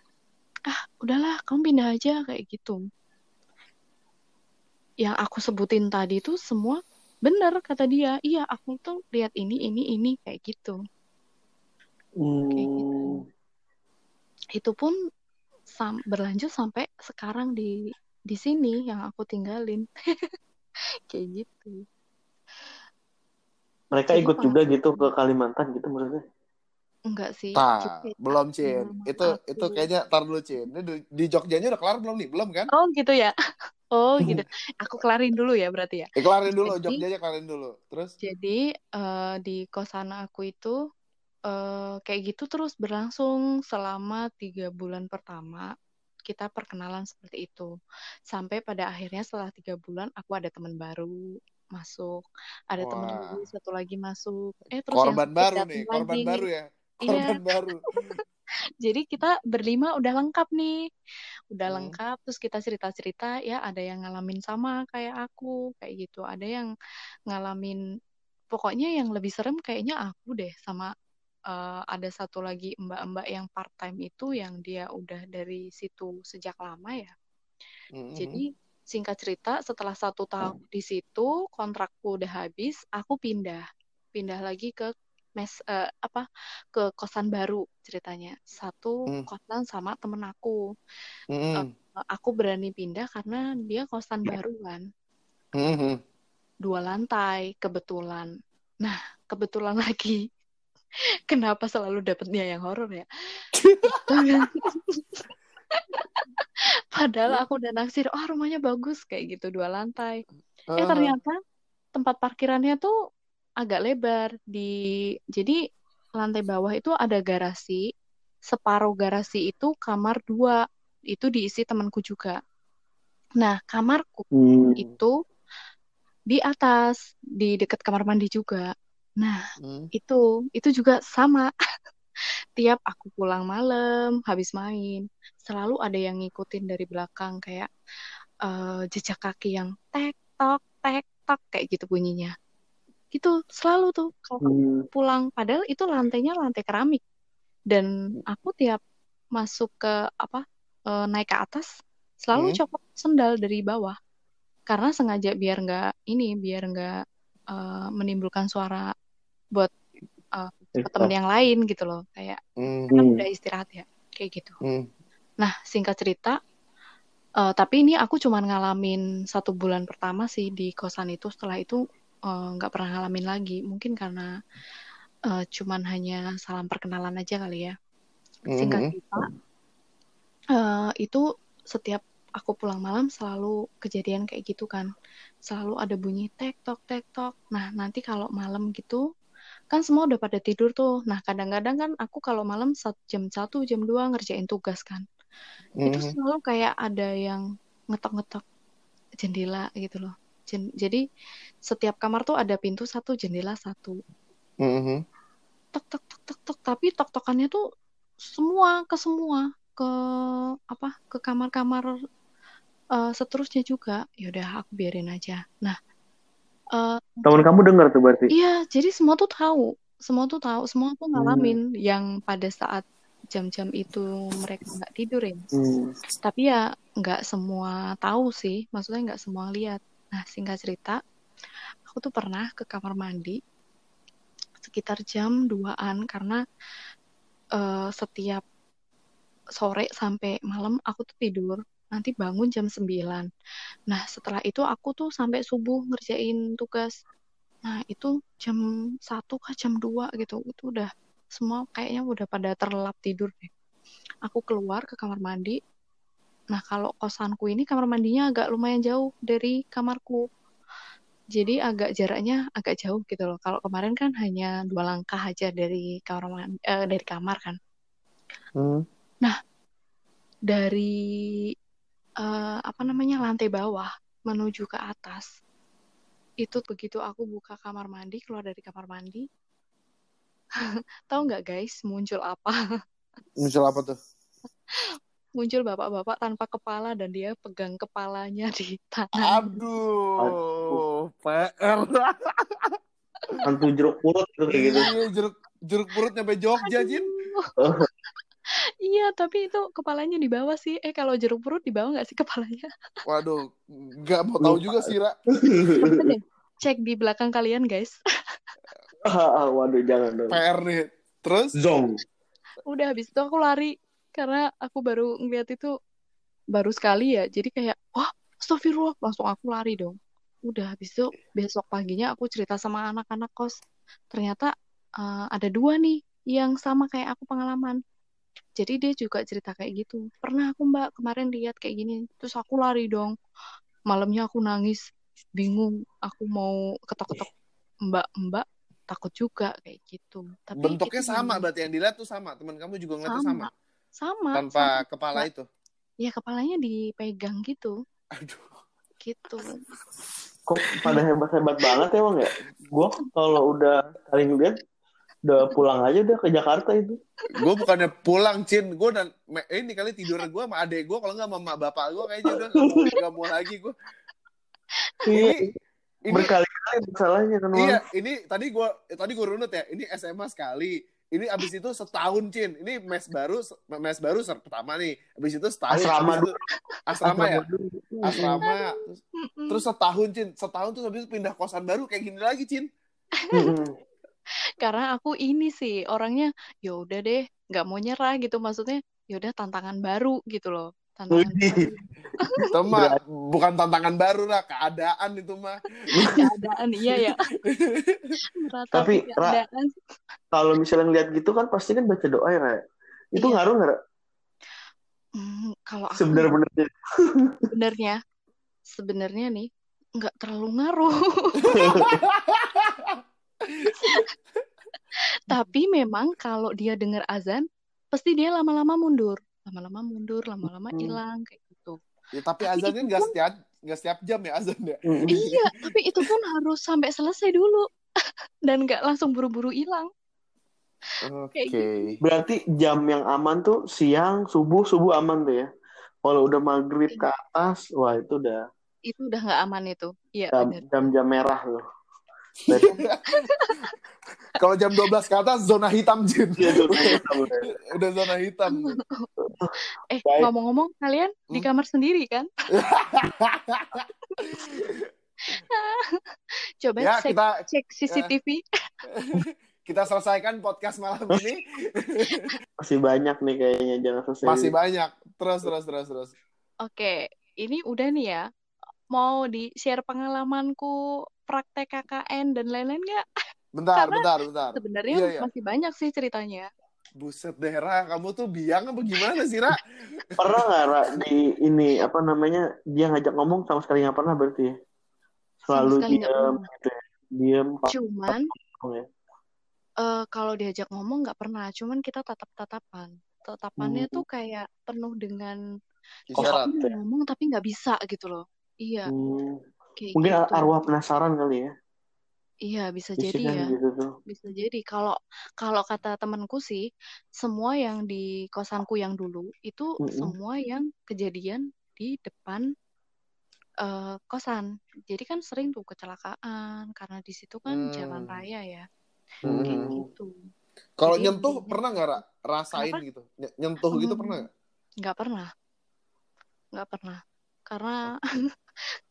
ah udahlah kamu pindah aja kayak gitu. Yang aku sebutin tadi tuh semua bener kata dia. Iya aku tuh lihat ini ini ini kayak gitu. Kayak gitu. Hmm. Itu pun sam- berlanjut sampai sekarang di di sini yang aku tinggalin. kayak gitu. Mereka Jadi ikut juga gitu ke Kalimantan gitu maksudnya. Enggak sih. Nah, Jogja. belum Cin. Sama Itu aku. itu kayaknya tar dulu Cin. Ini di, di Jogjanya udah kelar belum nih? Belum kan? Oh gitu ya. Oh gitu. Aku kelarin dulu ya berarti ya. Eh, kelarin dulu Jadi- Jogjanya kelarin dulu. Terus Jadi eh, di kosan aku itu eh, kayak gitu terus berlangsung selama tiga bulan pertama kita perkenalan seperti itu sampai pada akhirnya setelah tiga bulan aku ada teman baru masuk ada teman Wah. lagi satu lagi masuk eh terus yang korban satu baru nih, korban lagi. baru ya. Iya. Korban baru. Jadi kita berlima udah lengkap nih. Udah Hmm. lengkap terus kita cerita-cerita ya ada yang ngalamin sama kayak aku kayak gitu. Ada yang ngalamin pokoknya yang lebih serem kayaknya aku deh sama eh, ada satu lagi mbak-mbak yang part time itu yang dia udah dari situ sejak lama ya. Mhm. Jadi singkat cerita setelah satu tahun di situ kontrakku udah habis, aku pindah. Pindah lagi ke mes eh, apa ke kosan baru ceritanya. Satu Hmm. kosan sama temen aku. Mhm. Aku berani pindah karena dia kosan baru kan. Mhm. Dua lantai kebetulan. Nah, kebetulan lagi kenapa selalu dapetnya yang horor ya padahal aku udah naksir oh rumahnya bagus kayak gitu dua lantai. Eh Ah, ternyata tempat parkirannya tuh agak lebar. Di jadi lantai bawah itu ada garasi separuh garasi itu kamar dua. Itu diisi temanku juga. Nah kamarku Hmm. itu di atas di dekat kamar mandi juga. Nah hmm. itu itu juga sama tiap aku pulang malam habis main selalu ada yang ngikutin dari belakang kayak eh, jejak kaki yang tek tok tek tok kayak gitu bunyinya gitu selalu tuh kalau aku Hmm. pulang padahal itu lantainya lantai keramik dan aku tiap masuk ke apa eh, naik ke atas selalu Hmm. copot sendal dari bawah karena sengaja biar nggak ini biar nggak eh, menimbulkan suara buat ke temen yang lain gitu loh kayak Hmm. kan Hmm. udah istirahat ya kayak gitu Hmm. nah singkat cerita eh, tapi ini aku cuman ngalamin satu bulan pertama sih di kosan itu setelah itu eh, nggak pernah ngalamin lagi mungkin karena eh, cuman hanya salam perkenalan aja kali ya singkat Hmm. cerita eh, itu setiap aku pulang malam selalu kejadian kayak gitu kan selalu ada bunyi tek tok tek tok nah nanti kalau malam gitu kan semua udah pada tidur tuh. Nah kadang-kadang kan aku kalau malam jam satu jam 2 ngerjain tugas kan. Itu Hmm. selalu kayak ada yang ngetok-ngetok jendela gitu loh. Jen- jadi setiap kamar tuh ada pintu satu jendela satu. Hmm. tok tok tok tok tok. Tapi tok tokannya tuh semua ke semua ke apa ke kamar-kamar eh, seterusnya juga. Yaudah aku biarin aja. Nah eh, Temen kamu denger tuh berarti. iya jadi semua tuh tahu. Semua tuh tahu. Semua tuh ngalamin yang pada saat jam-jam itu mereka nggak tidur ya. Hmm. tapi ya nggak semua tahu sih. Maksudnya nggak semua lihat. Nah singkat cerita aku tuh pernah ke kamar mandi sekitar jam 2-an karena eh, setiap sore sampai malam aku tuh tidur nanti bangun jam 9 nah setelah itu aku tuh sampai subuh ngerjain tugas nah itu jam 1 kah jam 2 gitu itu udah semua kayaknya udah pada terlelap tidur deh aku keluar ke kamar mandi Nah, kalau kosanku ini kamar mandinya agak lumayan jauh dari kamarku. Jadi agak jaraknya agak jauh gitu loh. Kalau kemarin kan hanya dua langkah aja dari kamar mandi, eh, dari kamar kan. Hmm. Dari eh, apa namanya lantai bawah menuju ke atas. Itu begitu aku buka kamar mandi, keluar dari kamar mandi. Tahu nggak guys, muncul apa? Muncul apa tuh? Muncul bapak-bapak tanpa kepala dan dia pegang kepalanya di tangan. Aduh, PR. Hantu jeruk purut gitu kayak gitu. Iya, jeruk jeruk perut nyampe Jogja, Jin. Iya, tapi itu kepalanya di bawah sih. Eh, kalau jeruk perut di bawah nggak sih kepalanya? Waduh, nggak mau tahu juga sih, Ra. Cek di belakang kalian, guys. Ah, ah, Waduh jangan dong. PR nih. Terus? Zong. Udah habis itu aku lari karena aku baru ngeliat itu baru sekali ya. Jadi kayak, wah, astagfirullah, langsung aku lari dong. Udah habis itu besok paginya aku cerita sama anak-anak kos. Ternyata eh, ada dua nih yang sama kayak aku pengalaman. Jadi dia juga cerita kayak gitu. Pernah aku mbak kemarin lihat kayak gini. Terus aku lari dong. Malamnya aku nangis, bingung. Aku mau ketok-ketok mbak-mbak, takut juga kayak gitu. Tapi Bentuknya sama berarti yang dilihat tuh sama. Teman kamu juga ngeliatnya sama, sama. sama, Tanpa sama. kepala itu. Ya kepalanya dipegang gitu, Aduh. gitu. Kok pada hebat-hebat banget emang ya? Gua kalau udah saling lihat udah pulang aja udah ke Jakarta itu. Gue bukannya pulang, Cin. Gue dan ini kali tidur gue sama adek gue. Kalau nggak sama bapak gue kayaknya udah nggak mau, lagi gue. Ini, ini Berkali-kali masalahnya kan. Iya, ini tadi gua eh, tadi gua runut ya. Ini SMA sekali. Ini abis itu setahun, Cin. Ini mes baru mes baru ser- pertama nih. Abis itu setahun. Asrama abis itu, asrama ya. dulu. Asrama. Terus, setahun, Cin. Setahun terus habis itu pindah kosan baru kayak gini lagi, Cin. Karena aku ini sih orangnya, ya udah deh, nggak mau nyerah gitu. Maksudnya, ya udah tantangan baru gitu loh. Tantangan. Itu mah bukan tantangan baru lah, keadaan itu mah. keadaan iya ya. Tapi, Ra, kalau misalnya ngeliat gitu kan pasti kan baca doa ya Raya. Itu Iya. ngaruh nggak? Ra? Hmm, kalau aku Sebenarnya sebenarnya sebenarnya nih nggak terlalu ngaruh. Tapi memang kalau dia dengar azan, pasti dia lama-lama mundur, lama-lama mundur, lama-lama Hmm. hilang kayak gitu. Ya, tapi Tapi azannya itu nggak pun- setiap nggak setiap jam ya azan ya. Iya, tapi itu pun harus sampai selesai dulu dan nggak langsung buru-buru hilang. Oke. Kayak berarti jam yang aman tuh siang, subuh, subuh aman tuh ya. Kalau udah maghrib ke atas, wah itu udah Itu udah nggak aman itu. Iya jam benar. jam-jam merah loh. Kalau jam 12 ke atas zona hitam Jin. dia tuh tahu deh. Udah zona hitam. Eh, ngomong-ngomong, kalian di Hmm. kamar sendiri kan? Coba Ya, cek, kita cek CCTV. kita selesaikan podcast malam ini. masih banyak nih kayaknya jangan selesai. Masih banyak. Terus terus terus terus. Oke, ini udah nih ya. Mau di share pengalamanku praktek KKN dan lain-lain nggak? Bentar, Karena bentar, bentar. Sebenarnya Iya, iya. masih banyak sih ceritanya. Buset deh, Ra. Kamu tuh biang apa gimana sih, Ra? Pernah nggak Ra, di ini apa namanya dia ngajak ngomong sama sekali nggak pernah berarti ya? Selalu diam pernah. gitu ya. Diam Cuman ya. eh, kalau diajak ngomong nggak pernah. Cuman kita tatap-tatapan. Tatapannya Hmm. tuh kayak penuh dengan Isyarat. mau ngomong tapi nggak bisa gitu loh. Iya, Hmm. kayak Mungkin gitu. arwah penasaran kali ya. Iya, bisa Bisa jadi ya. gitu tuh. Bisa jadi kalau kalau kata temanku sih, semua yang di kosanku yang dulu itu Mm-mm. semua yang kejadian di depan eh, kosan. Jadi kan sering tuh kecelakaan karena di situ kan jalan Hmm. raya ya. Hmm. Kayak Hmm. gitu. Kalau Jadi nyentuh pernah nggak, Ra? Rasain Kenapa? gitu. Ny- Nyentuh gitu Hmm, pernah nggak? nggak pernah. Nggak pernah. Karena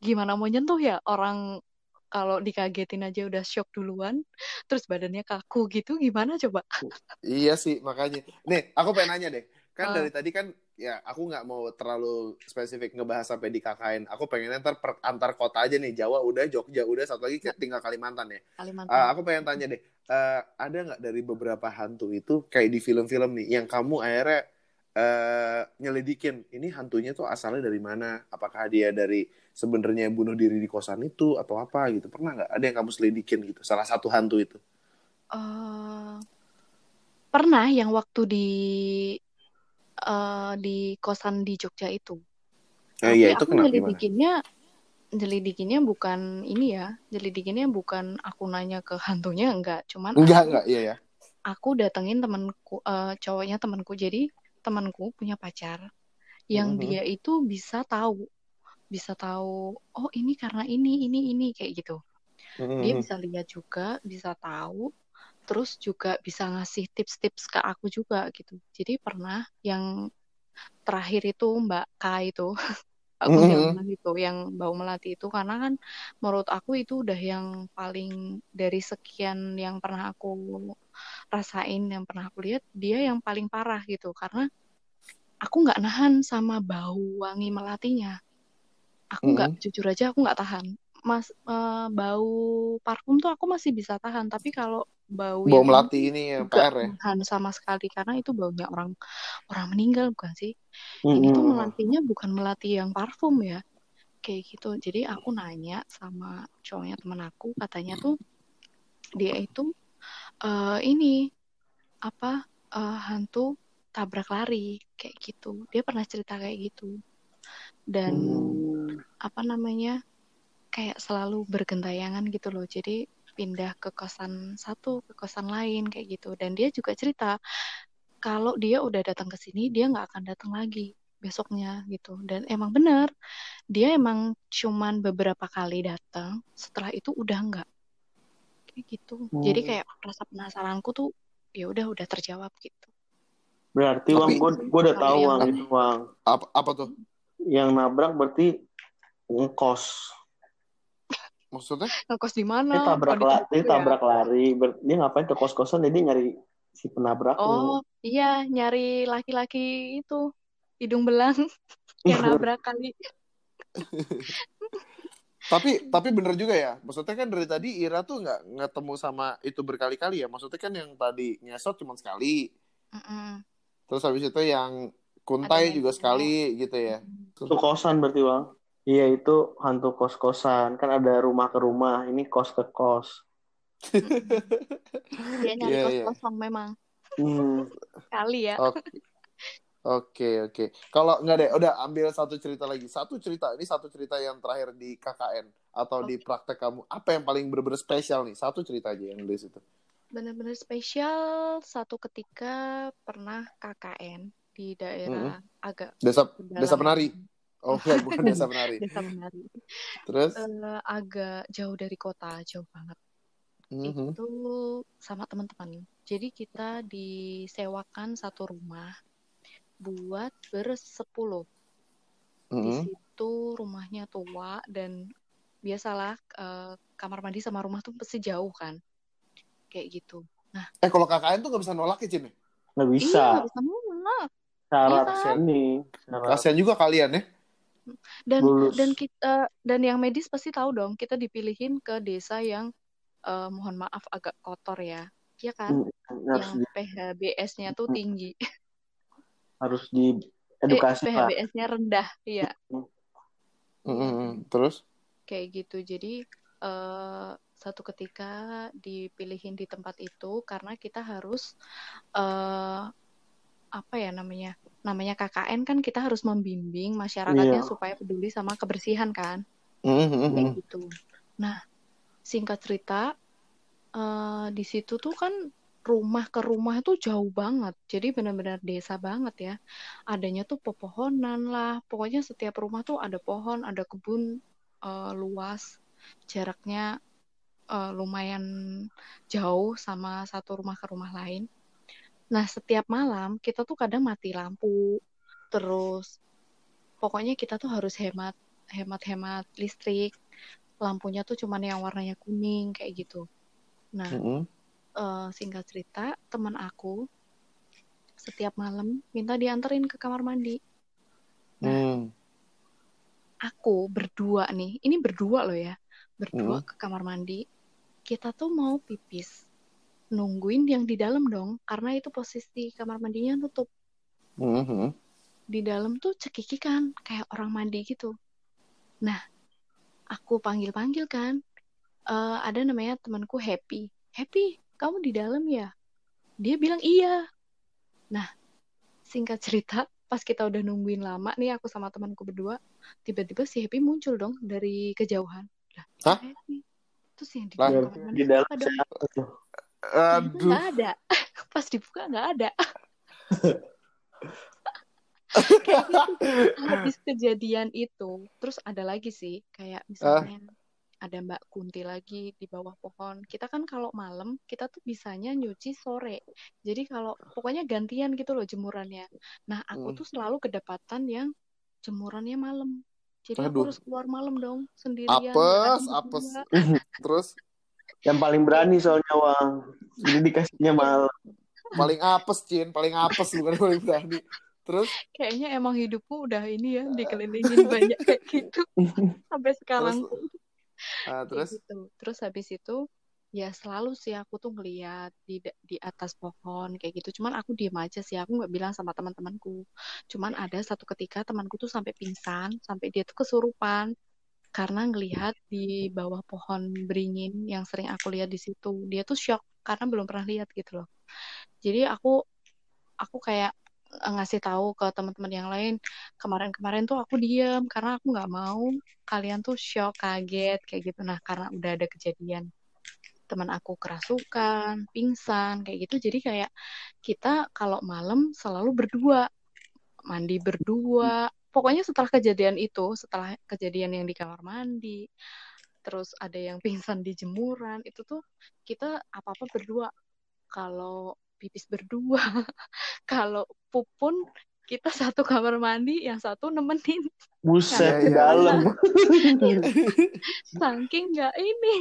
gimana mau nyentuh ya orang kalau dikagetin aja udah shock duluan, terus badannya kaku gitu, gimana coba? Iya sih, makanya. Nih, aku pengen nanya deh. Kan Ah. dari tadi kan, ya aku nggak mau terlalu spesifik ngebahas sampai di KKN. Aku pengen ntar per, antar kota aja nih. Jawa udah, Jogja udah, satu lagi kayak tinggal Kalimantan ya. Kalimantan. Ah, aku pengen tanya deh, eh, ada nggak dari beberapa hantu itu kayak di film-film nih, yang kamu akhirnya eh, nyelidikin, ini hantunya tuh asalnya dari mana? Apakah dia dari sebenarnya bunuh diri di kosan itu atau apa gitu? Pernah nggak? Ada yang kamu selidikin gitu? Salah satu hantu itu? Eh, pernah yang waktu di eh, di kosan di Jogja itu. Eh, Tapi iya, itu aku nyelidikinnya nyelidikinnya bukan ini ya, nyelidikinnya bukan aku nanya ke hantunya enggak, cuman Enggak, aku enggak, iya ya. aku datengin temanku eh, cowoknya temanku. Jadi temanku punya pacar yang Mhm. dia itu bisa tahu bisa tahu oh ini karena ini ini ini kayak gitu. Dia Mhm. bisa lihat juga, bisa tahu, terus juga bisa ngasih tips-tips ke aku juga gitu. Jadi pernah yang terakhir itu Mbak K itu, aku Mhm. bilang gitu, yang bau melati itu karena kan menurut aku itu udah yang paling dari sekian yang pernah aku rasain, yang pernah aku lihat, dia yang paling parah gitu karena aku nggak nahan sama bau wangi melatinya. Aku nggak jujur aja aku nggak tahan. Mas eh, bau parfum tuh aku masih bisa tahan, tapi kalau bau Bau yang melati ini yang nggak PR ya. tahan sama sekali karena itu baunya orang orang meninggal bukan sih? Ini tuh melatinya bukan melati yang parfum ya, kayak gitu. Jadi aku nanya sama cowoknya temen aku, katanya tuh dia itu eh, ini apa eh, hantu tabrak lari kayak gitu. Dia pernah cerita kayak gitu. Dan Hmm. apa namanya kayak selalu bergentayangan gitu loh jadi pindah ke kosan satu ke kosan lain kayak gitu dan dia juga cerita kalau dia udah datang ke sini dia nggak akan datang lagi besoknya gitu dan emang bener dia emang cuman beberapa kali datang setelah itu udah nggak kayak gitu jadi Hmm. kayak rasa penasaranku tuh ya udah udah terjawab gitu Berarti Tapi- Wang, gue gue udah tahu yang- Wang itu Wang. Apa, apa tuh? Yang nabrak berarti ngekos. Maksudnya? ngekos di mana Dia tabrak, Oh, di la- Tugu dia ya? tabrak lari. Ber- dia ngapain ke kos-kosan? Jadi nyari si penabraknya. Oh iya nyari laki-laki itu hidung belang yang nabrak kali. Tapi tapi bener juga ya. Maksudnya kan dari tadi Ira tuh nggak ketemu sama itu berkali-kali ya. Maksudnya kan yang tadi ngesot cuma sekali. Mm-mm. Terus habis itu yang kuntai Ada juga yang sekali gitu ya. Itu kosan berarti bang? Iya itu hantu kos-kosan. Kan ada rumah ke rumah. Ini kos ke kos. Dia nyari Iya, kos iya. kosong memang Hmm. kali ya. Oke. Oke, oke. Kalau nggak deh, udah ambil satu cerita lagi. Satu cerita, ini satu cerita yang terakhir di KKN atau di praktek kamu. Apa yang paling bener-bener spesial nih? Satu cerita aja yang di situ. Benar-benar spesial satu ketika pernah KKN di daerah agak Desa pedalaman. Desa Penari. Oh, enggak, bukan Desa Penari. Desa Penari. Terus? Eh, agak jauh dari kota, jauh banget. Mhm. Itu sama teman-teman. Jadi kita disewakan satu rumah buat bersepuluh. Di Mhm. situ rumahnya tua dan biasalah eh, kamar mandi sama rumah tuh pasti jauh kan. Kayak gitu. Eh, kalau KKN tuh nggak bisa nolak ya, Cin? ya? Nggak Iya, bisa. nggak bisa nolak. Syarat Iya. ini. Syarat Kasian juga kalian ya. Dan lulus. dan kita dan yang medis pasti tahu dong, kita dipilihin ke desa yang eh, mohon maaf agak kotor ya. Iya kan? Hmm, harus Yang di, PHBS-nya tuh tinggi. harus di edukasi eh. PHBS-nya rendah. Iya, Mhm. Terus? kayak gitu. Jadi eh, satu ketika dipilihin di tempat itu karena kita harus eh apa ya namanya? Namanya KKN kan kita harus membimbing masyarakatnya Iya. supaya peduli sama kebersihan kan. Mhm. kayak gitu. Nah, singkat cerita, eh, di situ tuh kan rumah ke rumah itu jauh banget. Jadi benar-benar desa banget ya. Adanya tuh pepohonan lah. Pokoknya setiap rumah tuh ada pohon, ada kebun eh, luas. Jaraknya eh, lumayan jauh sama satu rumah ke rumah lain. Nah, setiap malam kita tuh kadang mati lampu. Terus pokoknya kita tuh harus hemat hemat-hemat listrik. Lampunya tuh cuman yang warnanya kuning kayak gitu. Nah, Mhm. Eh, singkat cerita, teman aku setiap malam minta dianterin ke kamar mandi. Hmm. Aku berdua nih, ini berdua loh ya, berdua Hmm. ke kamar mandi. Kita tuh mau pipis, nungguin yang di dalam dong, karena itu posisi kamar mandinya tutup. Mhm. Di dalam tuh cekikikan, kayak orang mandi gitu. Nah, aku panggil-panggil kan, eh, ada namanya temanku Happy. Happy, kamu di dalam ya? Dia bilang iya. Nah, singkat cerita, pas kita udah nungguin lama nih aku sama temanku berdua, tiba-tiba si Happy muncul dong dari kejauhan. Lah, Hah? Happy. Terus yang di dalam di dalam Aduh. nggak ada. Pas dibuka nggak ada. Gitu. Habis kejadian itu, terus ada lagi sih, kayak misalnya ada Mbak Kunti lagi di bawah pohon. Kita kan kalau malam, kita tuh bisanya nyuci sore. Jadi kalau pokoknya gantian gitu loh jemurannya. Nah, aku Hmm. tuh selalu kedapatan yang jemurannya malam. Jadi aku Aduh. harus keluar malam dong, sendirian. Apes, apes. Terus Yang paling berani soalnya Wang. Jadi dikasihnya malam. paling apes, Cin. Paling apes bukan paling berani. Terus? Kayaknya emang hidupku udah ini ya, dikelilingin banyak kayak gitu. Sampai sekarang Terus? Ah, kayak terus? gitu. Terus habis itu ya selalu sih aku tuh ngeliat di di atas pohon kayak gitu. Cuman aku diem aja sih, aku nggak bilang sama teman-temanku. Cuman ada satu ketika temanku tuh sampai pingsan, sampai dia tuh kesurupan karena ngelihat di bawah pohon beringin yang sering aku lihat di situ. Dia tuh shock karena belum pernah lihat gitu loh. Jadi aku aku kayak ngasih tahu ke teman-teman yang lain kemarin-kemarin tuh aku diem karena aku nggak mau kalian tuh shock kaget kayak gitu. Nah karena udah ada kejadian teman aku kerasukan pingsan kayak gitu jadi kayak kita kalau malam selalu berdua mandi berdua. Pokoknya setelah kejadian itu setelah kejadian yang di kamar mandi terus ada yang pingsan di jemuran itu tuh kita apa-apa berdua. Kalau pipis berdua. Kalau pup pun kita satu kamar mandi yang satu nemenin. Buset ke dalam. saking nggak ini.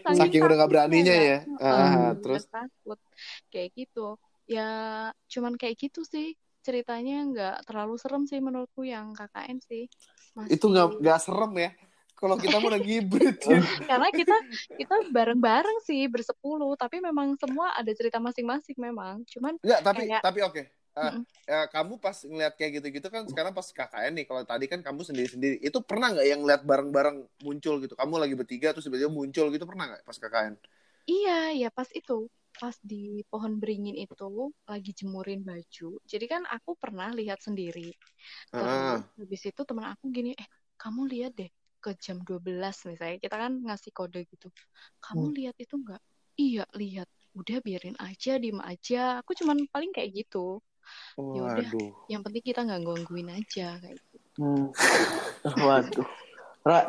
Saking udah nggak beraninya ya. Heeh, Ah, terus? takut. Kayak gitu. Ya cuman kayak gitu sih. Ceritanya nggak terlalu serem sih menurutku yang KKN sih. Masih Itu nggak nggak serem ya. Kalau kita mau ngibrit. Cin. karena kita kita bareng-bareng sih bersepuluh tapi memang semua ada cerita masing-masing memang cuman Enggak, tapi Kayak- tapi oke. Eh, Mm-mm. eh, kamu pas ngeliat kayak gitu-gitu kan sekarang pas KKN nih kalau tadi kan kamu sendiri-sendiri itu pernah nggak yang ngeliat bareng-bareng muncul gitu kamu lagi bertiga terus tiba-tiba muncul gitu pernah nggak pas KKN iya ya pas itu pas di pohon beringin itu lagi jemurin baju jadi kan aku pernah lihat sendiri Ah. terus habis itu teman aku gini eh kamu lihat deh ke jam 12 misalnya kita kan ngasih kode gitu kamu lihat itu enggak iya lihat udah biarin aja diem aja aku cuman paling kayak gitu Yaudah. waduh yang penting kita nggak gangguin aja kayak gitu Hmm. Waduh. Ra,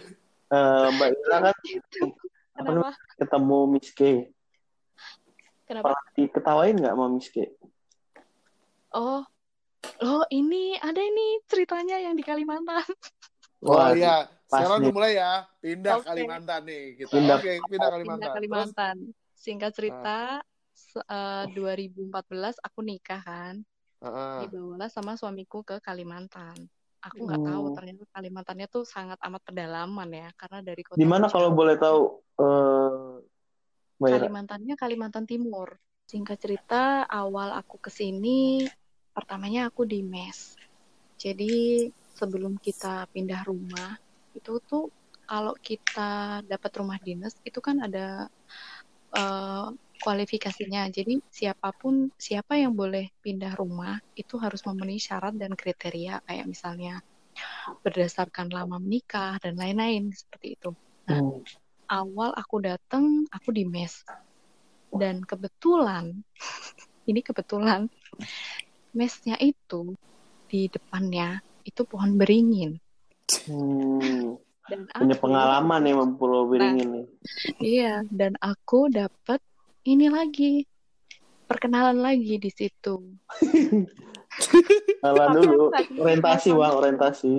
eh, Mbak Ira kan. Apa kenapa ketemu Miss K. kenapa Pernah diketawain nggak sama Miss K? oh oh ini ada ini ceritanya yang di Kalimantan oh Wah, iya pas sekarang udah mulai ya pindah Oke. Kalimantan nih kita Pindah. oke pindah pindah Kalimantan Kalimantan. Singkat cerita, se- eh, 2014 aku nikah kan, Terus, ah, dibawalah sama suamiku ke Kalimantan. Aku nggak tahu Hmm. ternyata Kalimantannya tuh sangat amat pedalaman ya, karena dari kota Di mana kalau boleh tahu eh Mbak Ira? Kalimantannya Kalimantan Timur. Singkat cerita, awal aku ke sini, pertamanya aku di mes. Jadi sebelum kita pindah rumah, itu tuh kalau kita dapat rumah dinas, itu kan ada eh, kualifikasinya. Jadi siapa pun, siapa yang boleh pindah rumah, itu harus memenuhi syarat dan kriteria, kayak misalnya berdasarkan lama menikah dan lain-lain seperti itu Hmm. awal aku datang aku di mes dan kebetulan ini kebetulan mesnya itu di depannya itu pohon beringin Hmm. dan Punya aku pengalaman ya sama Pulau Beringin nih. iya dan aku dapat ini lagi perkenalan lagi di situ Kenalan dulu. Orientasi bang, suamiku. orientasi.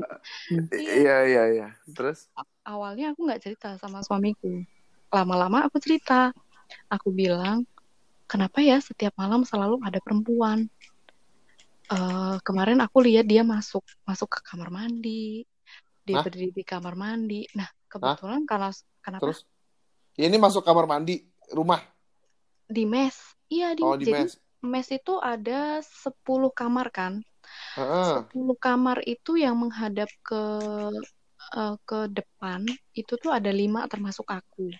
iya iya iya terus awalnya aku nggak cerita sama suamiku lama-lama aku cerita aku bilang kenapa ya setiap malam selalu ada perempuan Eh, kemarin aku lihat dia masuk masuk ke kamar mandi dia Hah? berdiri di kamar mandi nah kebetulan karena kenapa terus ini masuk kamar mandi rumah di mes iya di, oh di jadi mes mes itu ada 10 kamar kan. 10 kamar itu yang menghadap ke eh, ke depan itu tuh ada lima termasuk aku.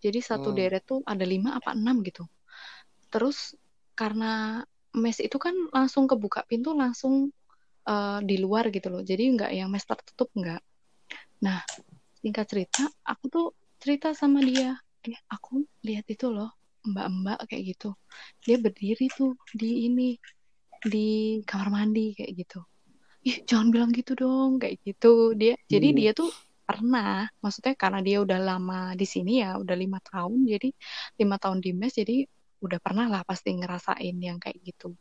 Jadi satu Hmm. deret tuh ada lima apa enam gitu. Terus karena mes itu kan langsung kebuka pintu langsung eh, di luar gitu loh. Jadi nggak yang mes tertutup nggak. Nah singkat cerita aku tuh cerita sama dia. Eh aku lihat itu loh mbak-mbak kayak gitu. Dia berdiri tuh di ini di kamar mandi kayak gitu. Ih, jangan bilang gitu dong, kayak gitu. Dia, jadi Hmm. dia tuh pernah, maksudnya karena dia udah lama di sini ya, udah lima tahun, jadi lima tahun di mes, jadi udah pernah lah pasti ngerasain yang kayak gitu.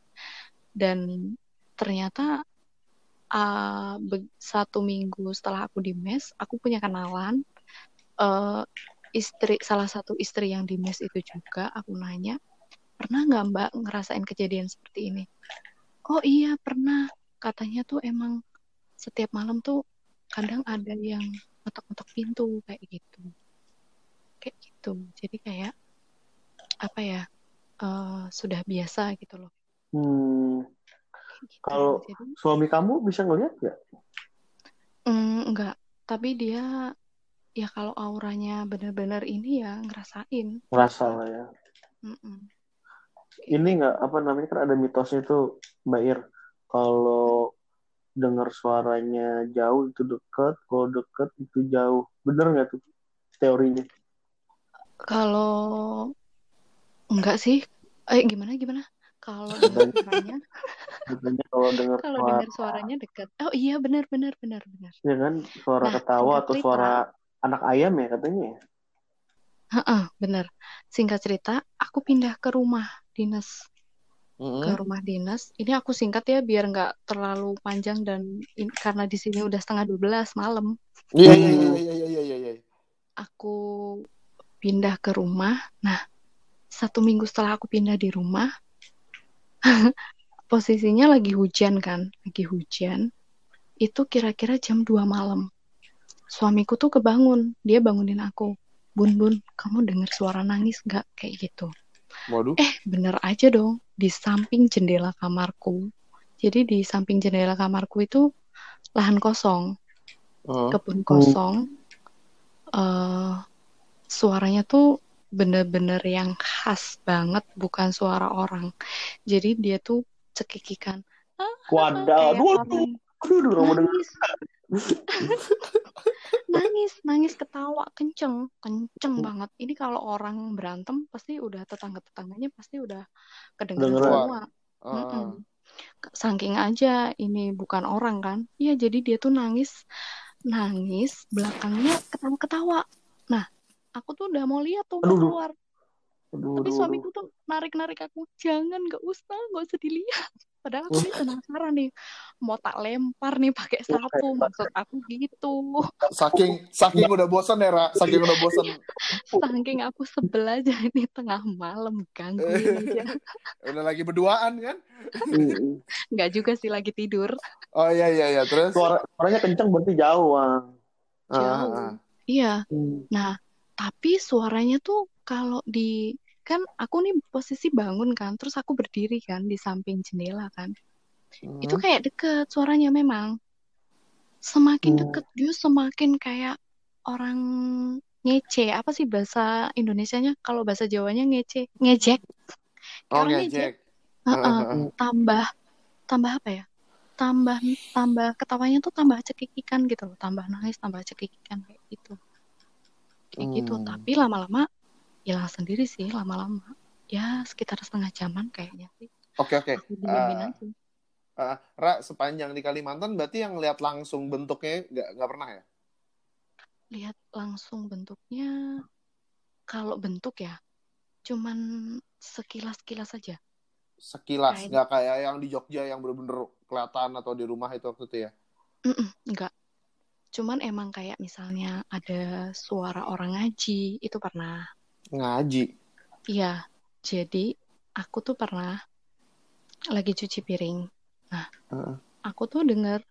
Dan ternyata uh, satu minggu setelah aku di mes, aku punya kenalan eh, istri salah satu istri yang di mes itu juga. Aku nanya, pernah nggak Mbak ngerasain kejadian seperti ini? Oh iya pernah. Katanya tuh emang setiap malam tuh kadang ada yang ngetok-ngetok pintu kayak gitu. Kayak gitu. Jadi kayak apa ya? Eh, sudah biasa gitu loh. Hmm. Gitu. Kalau- Jadi Suami kamu bisa ngeliat nggak? mm, enggak. Tapi dia ya kalau auranya bener-bener ini ya ngerasain. Ngerasa lah ya. Mm-mm. Ini nggak apa namanya kan ada mitosnya tuh Mbak Ir. Kalau dengar suaranya jauh itu deket, kalau deket itu jauh. Bener nggak tuh teorinya? Kalau enggak sih, eh gimana gimana? Kalau dengar suaranya, kalau dengar kalau suara, dengar suaranya dekat. Oh iya benar benar benar benar. ya kan suara Nah, ketawa atau cerita. suara anak ayam ya katanya. ya? Heeh, benar. Singkat cerita, aku pindah ke rumah dinas. Mm-mm. Ke rumah dinas. Ini aku singkat ya biar nggak terlalu panjang dan in- karena di sini udah setengah 12 malam. Iya iya iya iya iya iya iya. Aku pindah ke rumah. Nah, satu minggu setelah aku pindah di rumah, posisinya lagi hujan kan, lagi hujan. Itu kira-kira jam 2 malam. suamiku tuh kebangun dia bangunin aku bun bun kamu dengar suara nangis nggak kayak gitu Waduh. eh bener aja dong di samping jendela kamarku jadi di samping jendela kamarku itu lahan kosong Heeh. kebun kosong eh suaranya tuh bener-bener yang khas banget bukan suara orang jadi dia tuh cekikikan "Ah, aduh, aduh, aduh, denger. nangis nangis nangis ketawa kenceng kenceng banget ini kalau orang berantem pasti udah tetangga tetangganya pasti udah kedengeran Dengeran. semua Heeh. Mm-mm. saking aja ini bukan orang kan iya jadi dia tuh nangis nangis belakangnya ketawa-ketawa nah aku tuh udah mau lihat tuh mau Aduh, keluar Aduh, tapi aduh, suamiku tuh narik-narik aku jangan nggak usah nggak usah dilihat padahal aku nih penasaran nih mau tak lempar nih pakai sapu maksud aku gitu Saking saking udah bosan ya, Ra. Saking udah bosan. saking aku sebel aja ini tengah malam gangguin aja Udah lagi berduaan kan? aduh. nggak juga sih lagi tidur Oh iya iya iya, terus Suara, suaranya kenceng berarti jauh, Wang. Ah, jauh ah, ah. iya Hmm. Nah, tapi suaranya tuh kalau di kan aku nih posisi bangun kan, terus aku berdiri kan di samping jendela kan. Itu Hmm. kayak deket suaranya memang. Semakin Hmm. deket dia semakin kayak orang ngece. Apa sih bahasa Indonesianya? Kalau bahasa Jawanya ngece, ngejek. Oh orang ngejek. Ah, ah. Tambah tambah apa ya? Tambah tambah ketawanya tuh tambah cekikikan gitu loh, tambah nangis, tambah cekikikan kayak gitu. Kayak gitu. Hmm. Tapi lama-lama hilang sendiri sih lama-lama ya sekitar setengah jaman kayaknya sih Oke oke. aku diemin Ah. aja Ah, Ra, sepanjang di Kalimantan berarti yang lihat langsung bentuknya nggak nggak pernah ya? lihat langsung bentuknya kalau bentuk ya cuman sekilas-kilas aja Sekilas, nggak kayak yang di Jogja yang bener-bener kelihatan atau di rumah itu waktu itu ya? Mm-mm, enggak cuman emang kayak misalnya ada suara orang ngaji itu pernah Ngaji. iya jadi aku tuh pernah lagi cuci piring nah Heeh. aku tuh denger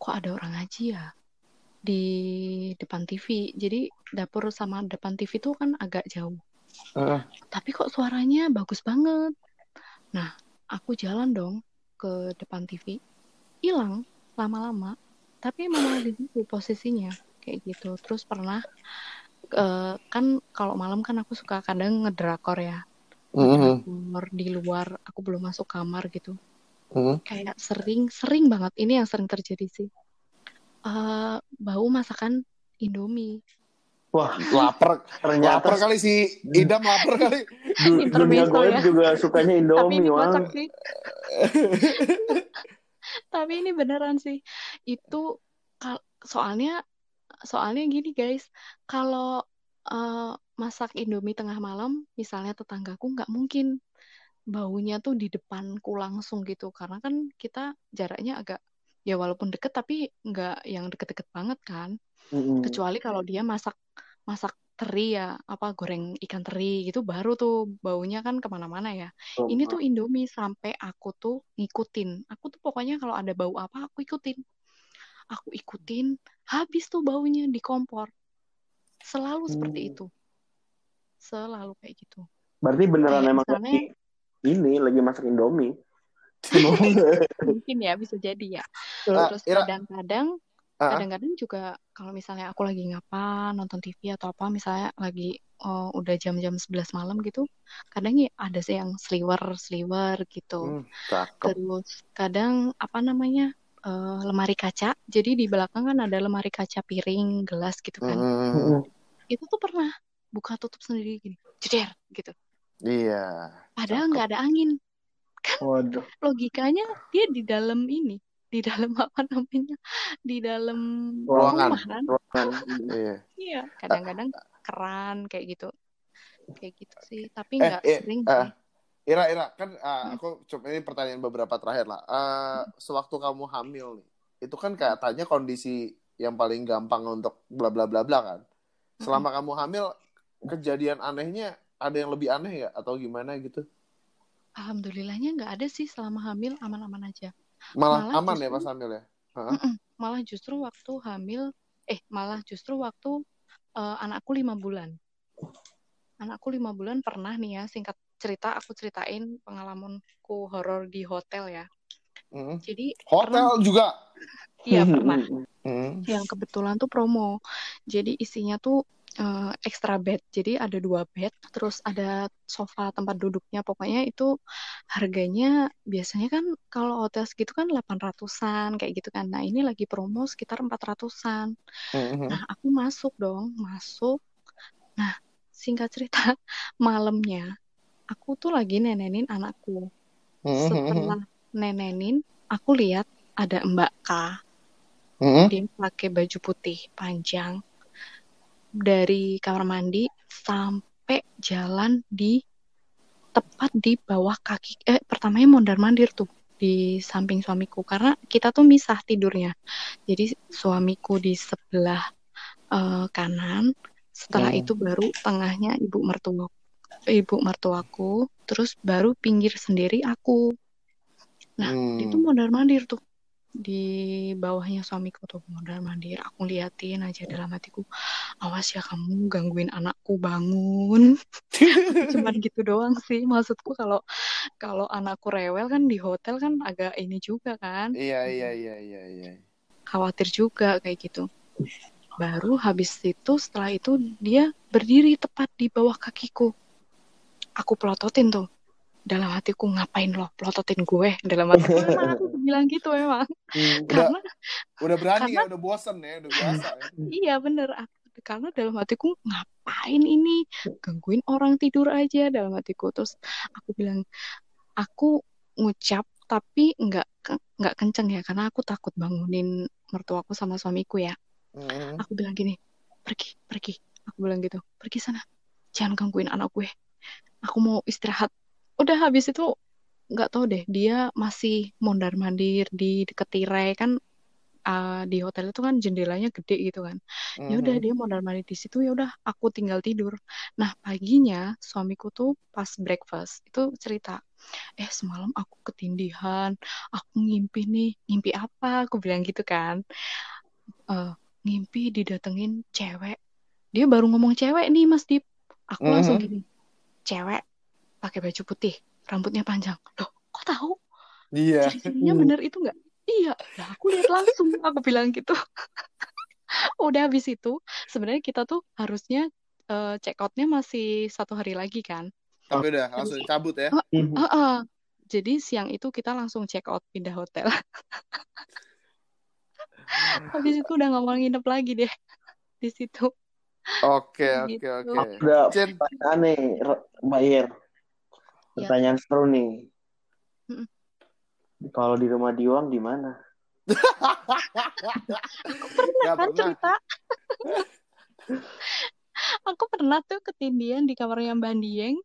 kok ada orang ngaji ya di depan TV. Jadi dapur sama depan TV tuh kan agak jauh. Heeh. Tapi kok suaranya bagus banget. Nah, aku jalan dong ke depan TV. Hilang lama-lama. Tapi memang di situ posisinya kayak gitu. Terus pernah eh, kan kalau malam kan aku suka kadang ngedrakor ya. Mhm. Ngedrakor di luar, aku belum masuk kamar gitu. Mhm. kayak sering sering banget ini yang sering terjadi sih Eh, bau masakan Indomie Wah, Lapar, ternyata lapar kali si Idam lapar kali. du- dunia goib ya. juga sukanya tapi Indomie, ini Wang. tapi ini beneran sih. Itu soalnya soalnya gini guys kalau eh, masak Indomie tengah malam misalnya tetanggaku nggak mungkin baunya tuh di depanku langsung gitu. Karena kan kita jaraknya agak ya walaupun deket tapi nggak yang deket-deket banget kan. Mm-mm. kecuali kalau dia masak masak teri ya apa goreng ikan teri gitu baru tuh baunya kan ke mana-mana ya. Ini tuh Indomie sampai aku tuh ngikutin. Aku tuh pokoknya kalau ada bau apa aku ikutin. Aku ikutin habis tuh baunya di kompor. Selalu seperti Hmm. itu. Selalu kayak gitu. Berarti beneran emang misalnya- lagi ini lagi masak Indomie. mungkin ya bisa jadi ya. Terus kadang-kadang. Kadang-kadang juga kalau misalnya aku lagi ngapa nonton TV atau apa misalnya lagi oh, udah jam-jam 11 malam gitu kadang ya ada sih yang sliwer sliwer gitu Hmm, cakep. terus kadang apa namanya eh, lemari kaca jadi di belakang kan ada lemari kaca piring gelas gitu kan Hmm, itu tuh pernah buka tutup sendiri gini jeder gitu Iya. padahal Cakep. nggak ada angin Waduh. logikanya dia di dalam ini di dalam apa namanya di dalam Ruangan. rumah kan Ruangan. Iya. iya kadang-kadang keran kayak gitu kayak gitu sih tapi Eh, nggak eh, sering eh, sih Ira, Ira, kan ah, Hmm. aku coba ini pertanyaan beberapa terakhir lah. Eh, sewaktu kamu hamil nih, itu kan katanya kondisi yang paling gampang untuk bla bla bla bla kan. Selama kamu hamil, kejadian anehnya ada yang lebih aneh ya atau gimana gitu? alhamdulillahnya nggak ada sih selama hamil aman-aman aja Malah, Malah aman ya justru- pas hamil ya? Heeh. Mm-mm. malah justru waktu hamil eh malah justru waktu eh, anakku lima bulan anakku lima bulan pernah nih ya singkat cerita aku ceritain pengalamanku horor di hotel ya Mm. jadi Hotel pernah juga. iya pernah Mm. yang kebetulan tuh promo. Jadi isinya tuh eh, extra bed. Jadi ada dua bed, terus ada sofa tempat duduknya. Pokoknya itu harganya biasanya kan kalau hotel segitu kan 800-an kayak gitu kan. Nah, ini lagi promo sekitar 400-an. Mm. Nah, aku masuk dong, masuk. Nah, singkat cerita, malamnya aku tuh lagi nenenin anakku. Mm. Setelah nenenin, aku lihat ada Mbak K Mm. dia pakai baju putih panjang dari kamar mandi sampai jalan di tepat di bawah kaki eh pertamanya mondar mandir tuh di samping suamiku. Karena kita tuh misah tidurnya. Jadi suamiku di sebelah eh, kanan. Setelah Hmm. itu baru tengahnya ibu mertua ibu mertuaku. Terus baru pinggir sendiri aku. Nah, Hmm. itu mondar mandir tuh di bawahnya suamiku tuh mondar mandir. Aku liatin aja dalam hatiku, awas ya kamu gangguin anakku bangun. Cuman gitu doang sih. Maksudku kalau kalau anakku rewel kan di hotel kan agak ini juga kan, Iya iya iya iya iya. khawatir juga kayak gitu. Baru habis itu setelah itu dia berdiri tepat di bawah kakiku. Aku pelototin tuh. Dalam hatiku ngapain lo pelototin gue dalam hatiku bilang gitu emang Udah karena udah berani karena- ya, udah bosen ya, udah biasa ya. Iya bener. Aku- karena dalam hatiku ngapain ini? Gangguin orang tidur aja dalam hatiku. Terus aku bilang aku ngucap tapi nggak nggak kenceng ya karena aku takut bangunin mertuaku sama suamiku ya. Mm. aku bilang gini pergi pergi. Aku bilang gitu pergi sana jangan gangguin anak gue. Aku mau istirahat. Udah habis itu nggak tahu deh dia masih mondar mandir di deket tirai kan uh, di hotel itu kan jendelanya gede gitu kan. Ya udah Mhm. dia mondar mandir di situ ya udah aku tinggal tidur. Nah paginya suamiku tuh pas breakfast itu cerita eh semalam aku ketindihan aku ngimpi nih ngimpi apa? Aku bilang gitu kan. Eh, ngimpi didatengin cewek. Dia baru ngomong cewek nih mas Dip. Aku langsung Mhm. gini cewek pakai baju putih rambutnya panjang loh kok tahu Iya. ciri-cirinya bener itu nggak iya lah aku lihat langsung aku bilang gitu udah habis itu sebenarnya kita tuh harusnya eh, check outnya masih satu hari lagi kan Tapi udah langsung cabut ya. Mhm. Heeh. jadi siang itu kita langsung check out pindah hotel habis itu udah nggak mau nginep lagi deh di situ Oke, oke, Gitu. oke. Udah Cin, pertanyaan nih, Mbak Ir. Ya. Pertanyaan seru nih. Mm-mm. Kalau di rumah Diwang di mana? Gak kan pernah. cerita aku pernah tuh ketindian di kamarnya Mbak Dieng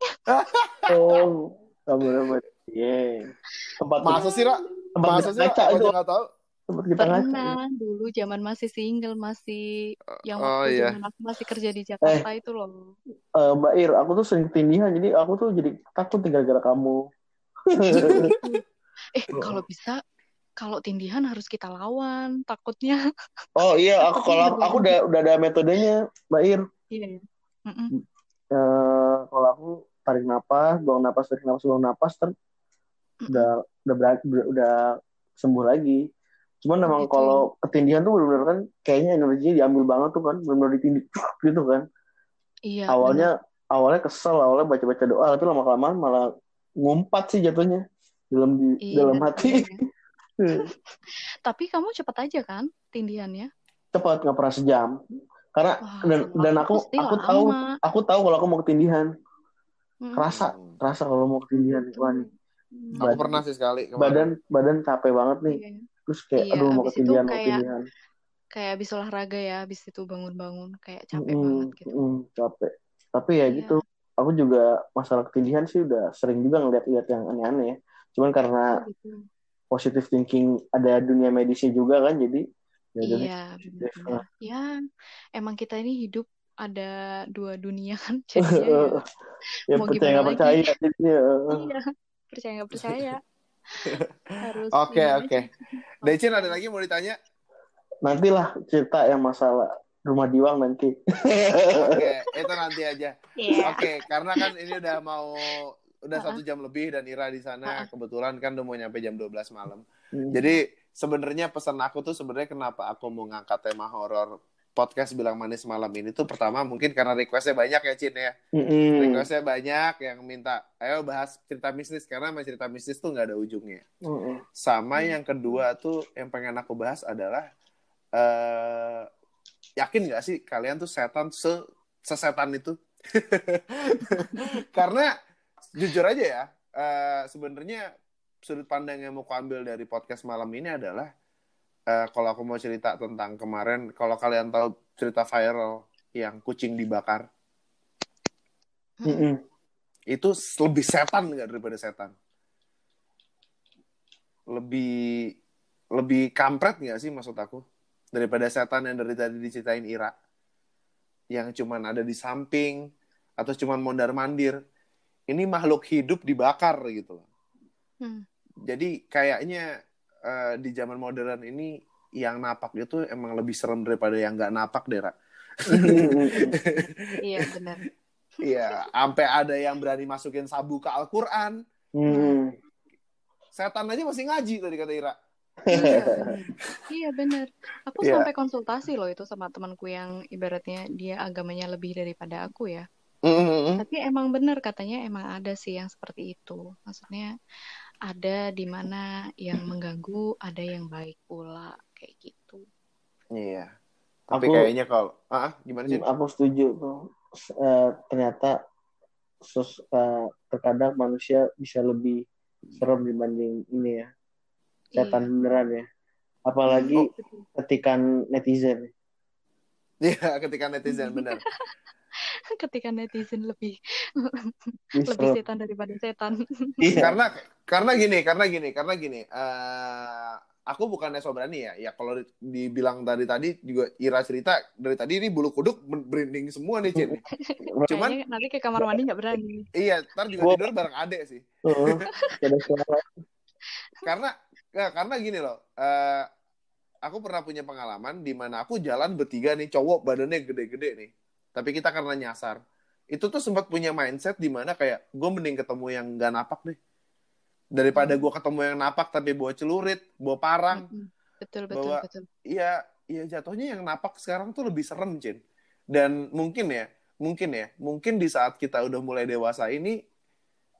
Oh, kamu Mbak Iya. Tempat Masa sih, Ra? tempat Masa sih, Ra? aja nggak tahu? Ngaca. pernah dulu zaman masih single masih yang Oh, waktu iya. zaman aku masih kerja di Jakarta itu loh Eh, Mbak Ir, aku tuh sering ketindihan, jadi aku tuh jadi takut nih gara-gara kamu. eh kalau bisa kalau tindihan harus kita lawan takutnya oh iya, aku kalau aku udah udah ada metodenya, Mbak Ir. iya ya Mm-mm. Eh, kalau aku tarik napas, buang napas, tarik napas, buang napas, ter udah udah berat, udah, udah sembuh lagi. Cuman Oh, memang gitu kalau ketindihan tuh benar-benar kan kayaknya energinya diambil banget tuh kan, benar-benar ditindih gitu kan. iya awalnya awalnya kesel, awalnya baca-baca doa, tapi lama kelamaan malah ngumpat sih jatuhnya dalam di Iya, dalam hati. bener. tapi kamu cepet aja kan tindihannya Cepat nggak pernah sejam. Karena Wah, dan dan aku aku aku tahu lama. aku tahu kalau aku mau ketindihan. Mm-mm. Kerasa, kerasa kalau mau ketindihan wah nih. Mm. Aku pernah sih sekali kemarin. Badan badan capek banget nih. Iya. Terus kayak Iya, aduh mau abis ketindihan, mau kayak- ketindihan. kayak habis olahraga ya habis itu bangun-bangun kayak capek Mm-mm, banget gitu mm, capek. Tapi ya Iya. gitu. Aku juga masalah ketindihan sih udah sering juga ngeliat-liat yang aneh-aneh ya. Cuman karena gitu positive thinking ada dunia medisnya juga kan jadi ya. Iya, benar-benar. Ya, emang kita ini hidup ada dua dunia kan, jadinya ya Mau percaya nggak percaya ya, iya, percaya nggak percaya. Harus Oke, oke. Decin ada lagi mau ditanya? nantilah cerita yang masalah rumah diwang nanti. Oke, itu nanti aja. Iya. Oke, karena kan ini udah mau udah satu jam lebih dan Ira di sana kebetulan kan udah mau nyampe jam 12 malam. Hmm. Jadi sebenarnya pesan aku tuh sebenarnya kenapa aku mau ngangkat tema horor podcast bilang manis malam ini tuh pertama mungkin karena requestnya banyak ya Cin ya. Mm-mm. Requestnya banyak yang minta ayo bahas cerita mistis karena emang cerita mistis tuh nggak ada ujungnya. Mm-mm. Sama yang kedua tuh yang pengen aku bahas adalah eh yakin nggak sih kalian tuh setan se sesetan itu? Karena jujur aja ya, eh, sebenarnya sudut pandang yang mau aku ambil dari podcast malam ini adalah eh, kalau aku mau cerita tentang kemarin, kalau kalian tahu cerita viral yang kucing dibakar, Mm-mm. itu lebih setan nggak daripada setan? Lebih lebih kampret nggak sih maksud aku daripada setan yang dari tadi diceritain Ira yang cuman ada di samping atau cuman mondar mandir ini makhluk hidup dibakar gitu loh Hmm. jadi kayaknya eh, di zaman modern ini yang napak itu emang lebih serem daripada yang nggak napak Dera Iya benar. iya sampai ada yang berani masukin sabu ke Al-Quran Mm-mm. setan aja masih ngaji tadi kata Ira Iya, benar. Iya benar. Aku Iya. sampai konsultasi loh itu sama temanku yang ibaratnya dia agamanya lebih daripada aku ya. Mm-mm. Tapi emang benar katanya emang ada sih yang seperti itu. Maksudnya ada di mana yang mengganggu, ada yang baik pula kayak gitu. iya tapi Aku- kayaknya kalau ah gimana sih Aku setuju tuh. Eh, ternyata sus, eh, terkadang manusia bisa lebih serem dibanding ini ya setan Iya. beneran ya. Apalagi ketikan netizen. Iya, ketika netizen benar. Ketika netizen lebih lebih setan daripada setan. Iya. karena karena gini, karena gini, karena gini. eh aku bukannya sobrani ya. Ya kalau di- dibilang tadi tadi juga Ira cerita dari tadi ini bulu kuduk berinding semua nih, Cin. Cuman Kayaknya nanti ke kamar mandi nggak berani. iya, ntar juga tidur bareng adek sih. Karena ya, karena gini loh. eh aku pernah punya pengalaman di mana aku jalan bertiga nih cowok badannya gede-gede nih. Tapi kita karena nyasar. Itu tuh sempat punya mindset di mana kayak gue mending ketemu yang gak napak deh. Daripada gue ketemu yang napak tapi bawa celurit, bawa parang. Mm-mm. Betul betul bahwa- betul. Iya, iya jatuhnya yang napak sekarang tuh lebih serem, Cin. Dan mungkin ya, mungkin ya, mungkin di saat kita udah mulai dewasa ini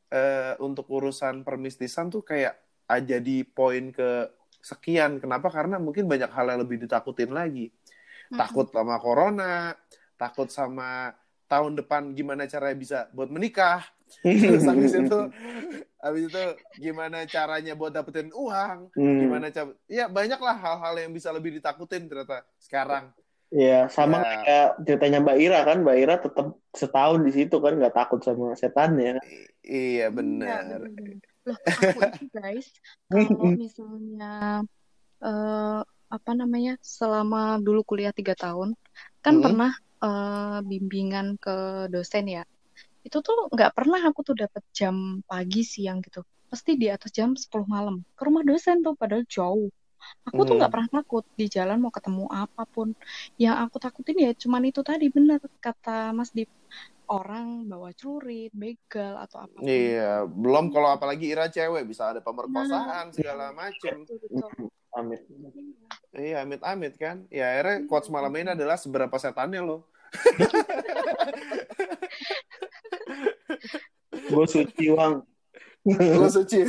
eh, untuk urusan permistisan tuh kayak ah, jadi poin ke sekian. Kenapa? Karena mungkin banyak hal yang lebih ditakutin lagi. Mm-mm. Takut sama corona, takut sama tahun depan gimana caranya bisa buat menikah. Terus habis itu habis itu gimana caranya buat dapetin uang, Hmm. gimana cara ya banyak lah hal-hal yang bisa lebih ditakutin ternyata sekarang Iya, sama Ya. kayak ceritanya Mbak Ira kan, Mbak Ira tetap setahun di situ kan nggak takut sama setan ya. I- iya benar Iya, bener-bener. Loh, aku itu guys, kalau misalnya eh, apa namanya, selama dulu kuliah tiga tahun, kan Mm-mm. pernah eh, bimbingan ke dosen ya. Itu tuh nggak pernah aku tuh dapat jam pagi siang gitu. Pasti di atas jam 10 malam. Ke rumah dosen tuh padahal jauh. Aku tuh Hmm. nggak pernah takut di jalan mau ketemu apa pun. Yang aku takutin ya cuman itu tadi benar kata Mas Dip. Orang bawa celurit, begal atau apa pun. iya belum kalau apalagi Ira cewek bisa ada pemerkosaan segala macem Betul, betul. Amit. iya amit-amit kan ya akhirnya quotes malam ini adalah seberapa setannya lo Gue suci Wang. lo suci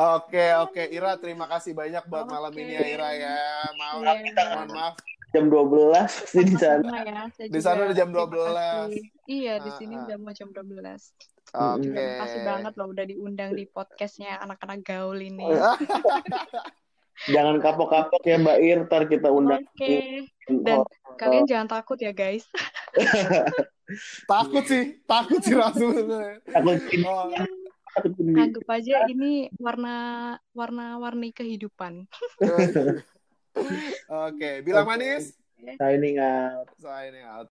oke oke Ira terima kasih banyak buat malam Oke. ini ya Ira ya mau Iya. mohon maaf Jam 12 pasti di sana. Ya, Di sana udah jam terima 12. kasih. Iya, di Ah, sini ah. udah mau jam 12. oke Terima kasih banget loh udah diundang di podcastnya anak-anak gaul ini. Jangan kapok-kapok ya Mbak Ir, ntar kita undang. Oke. Dan kalian jangan takut ya guys. takut sih takut sih langsung. Takut ini, Oh, Ya, anggap aja ini warna warna-warni kehidupan. Oke, bilang manis. Signing out. Signing out.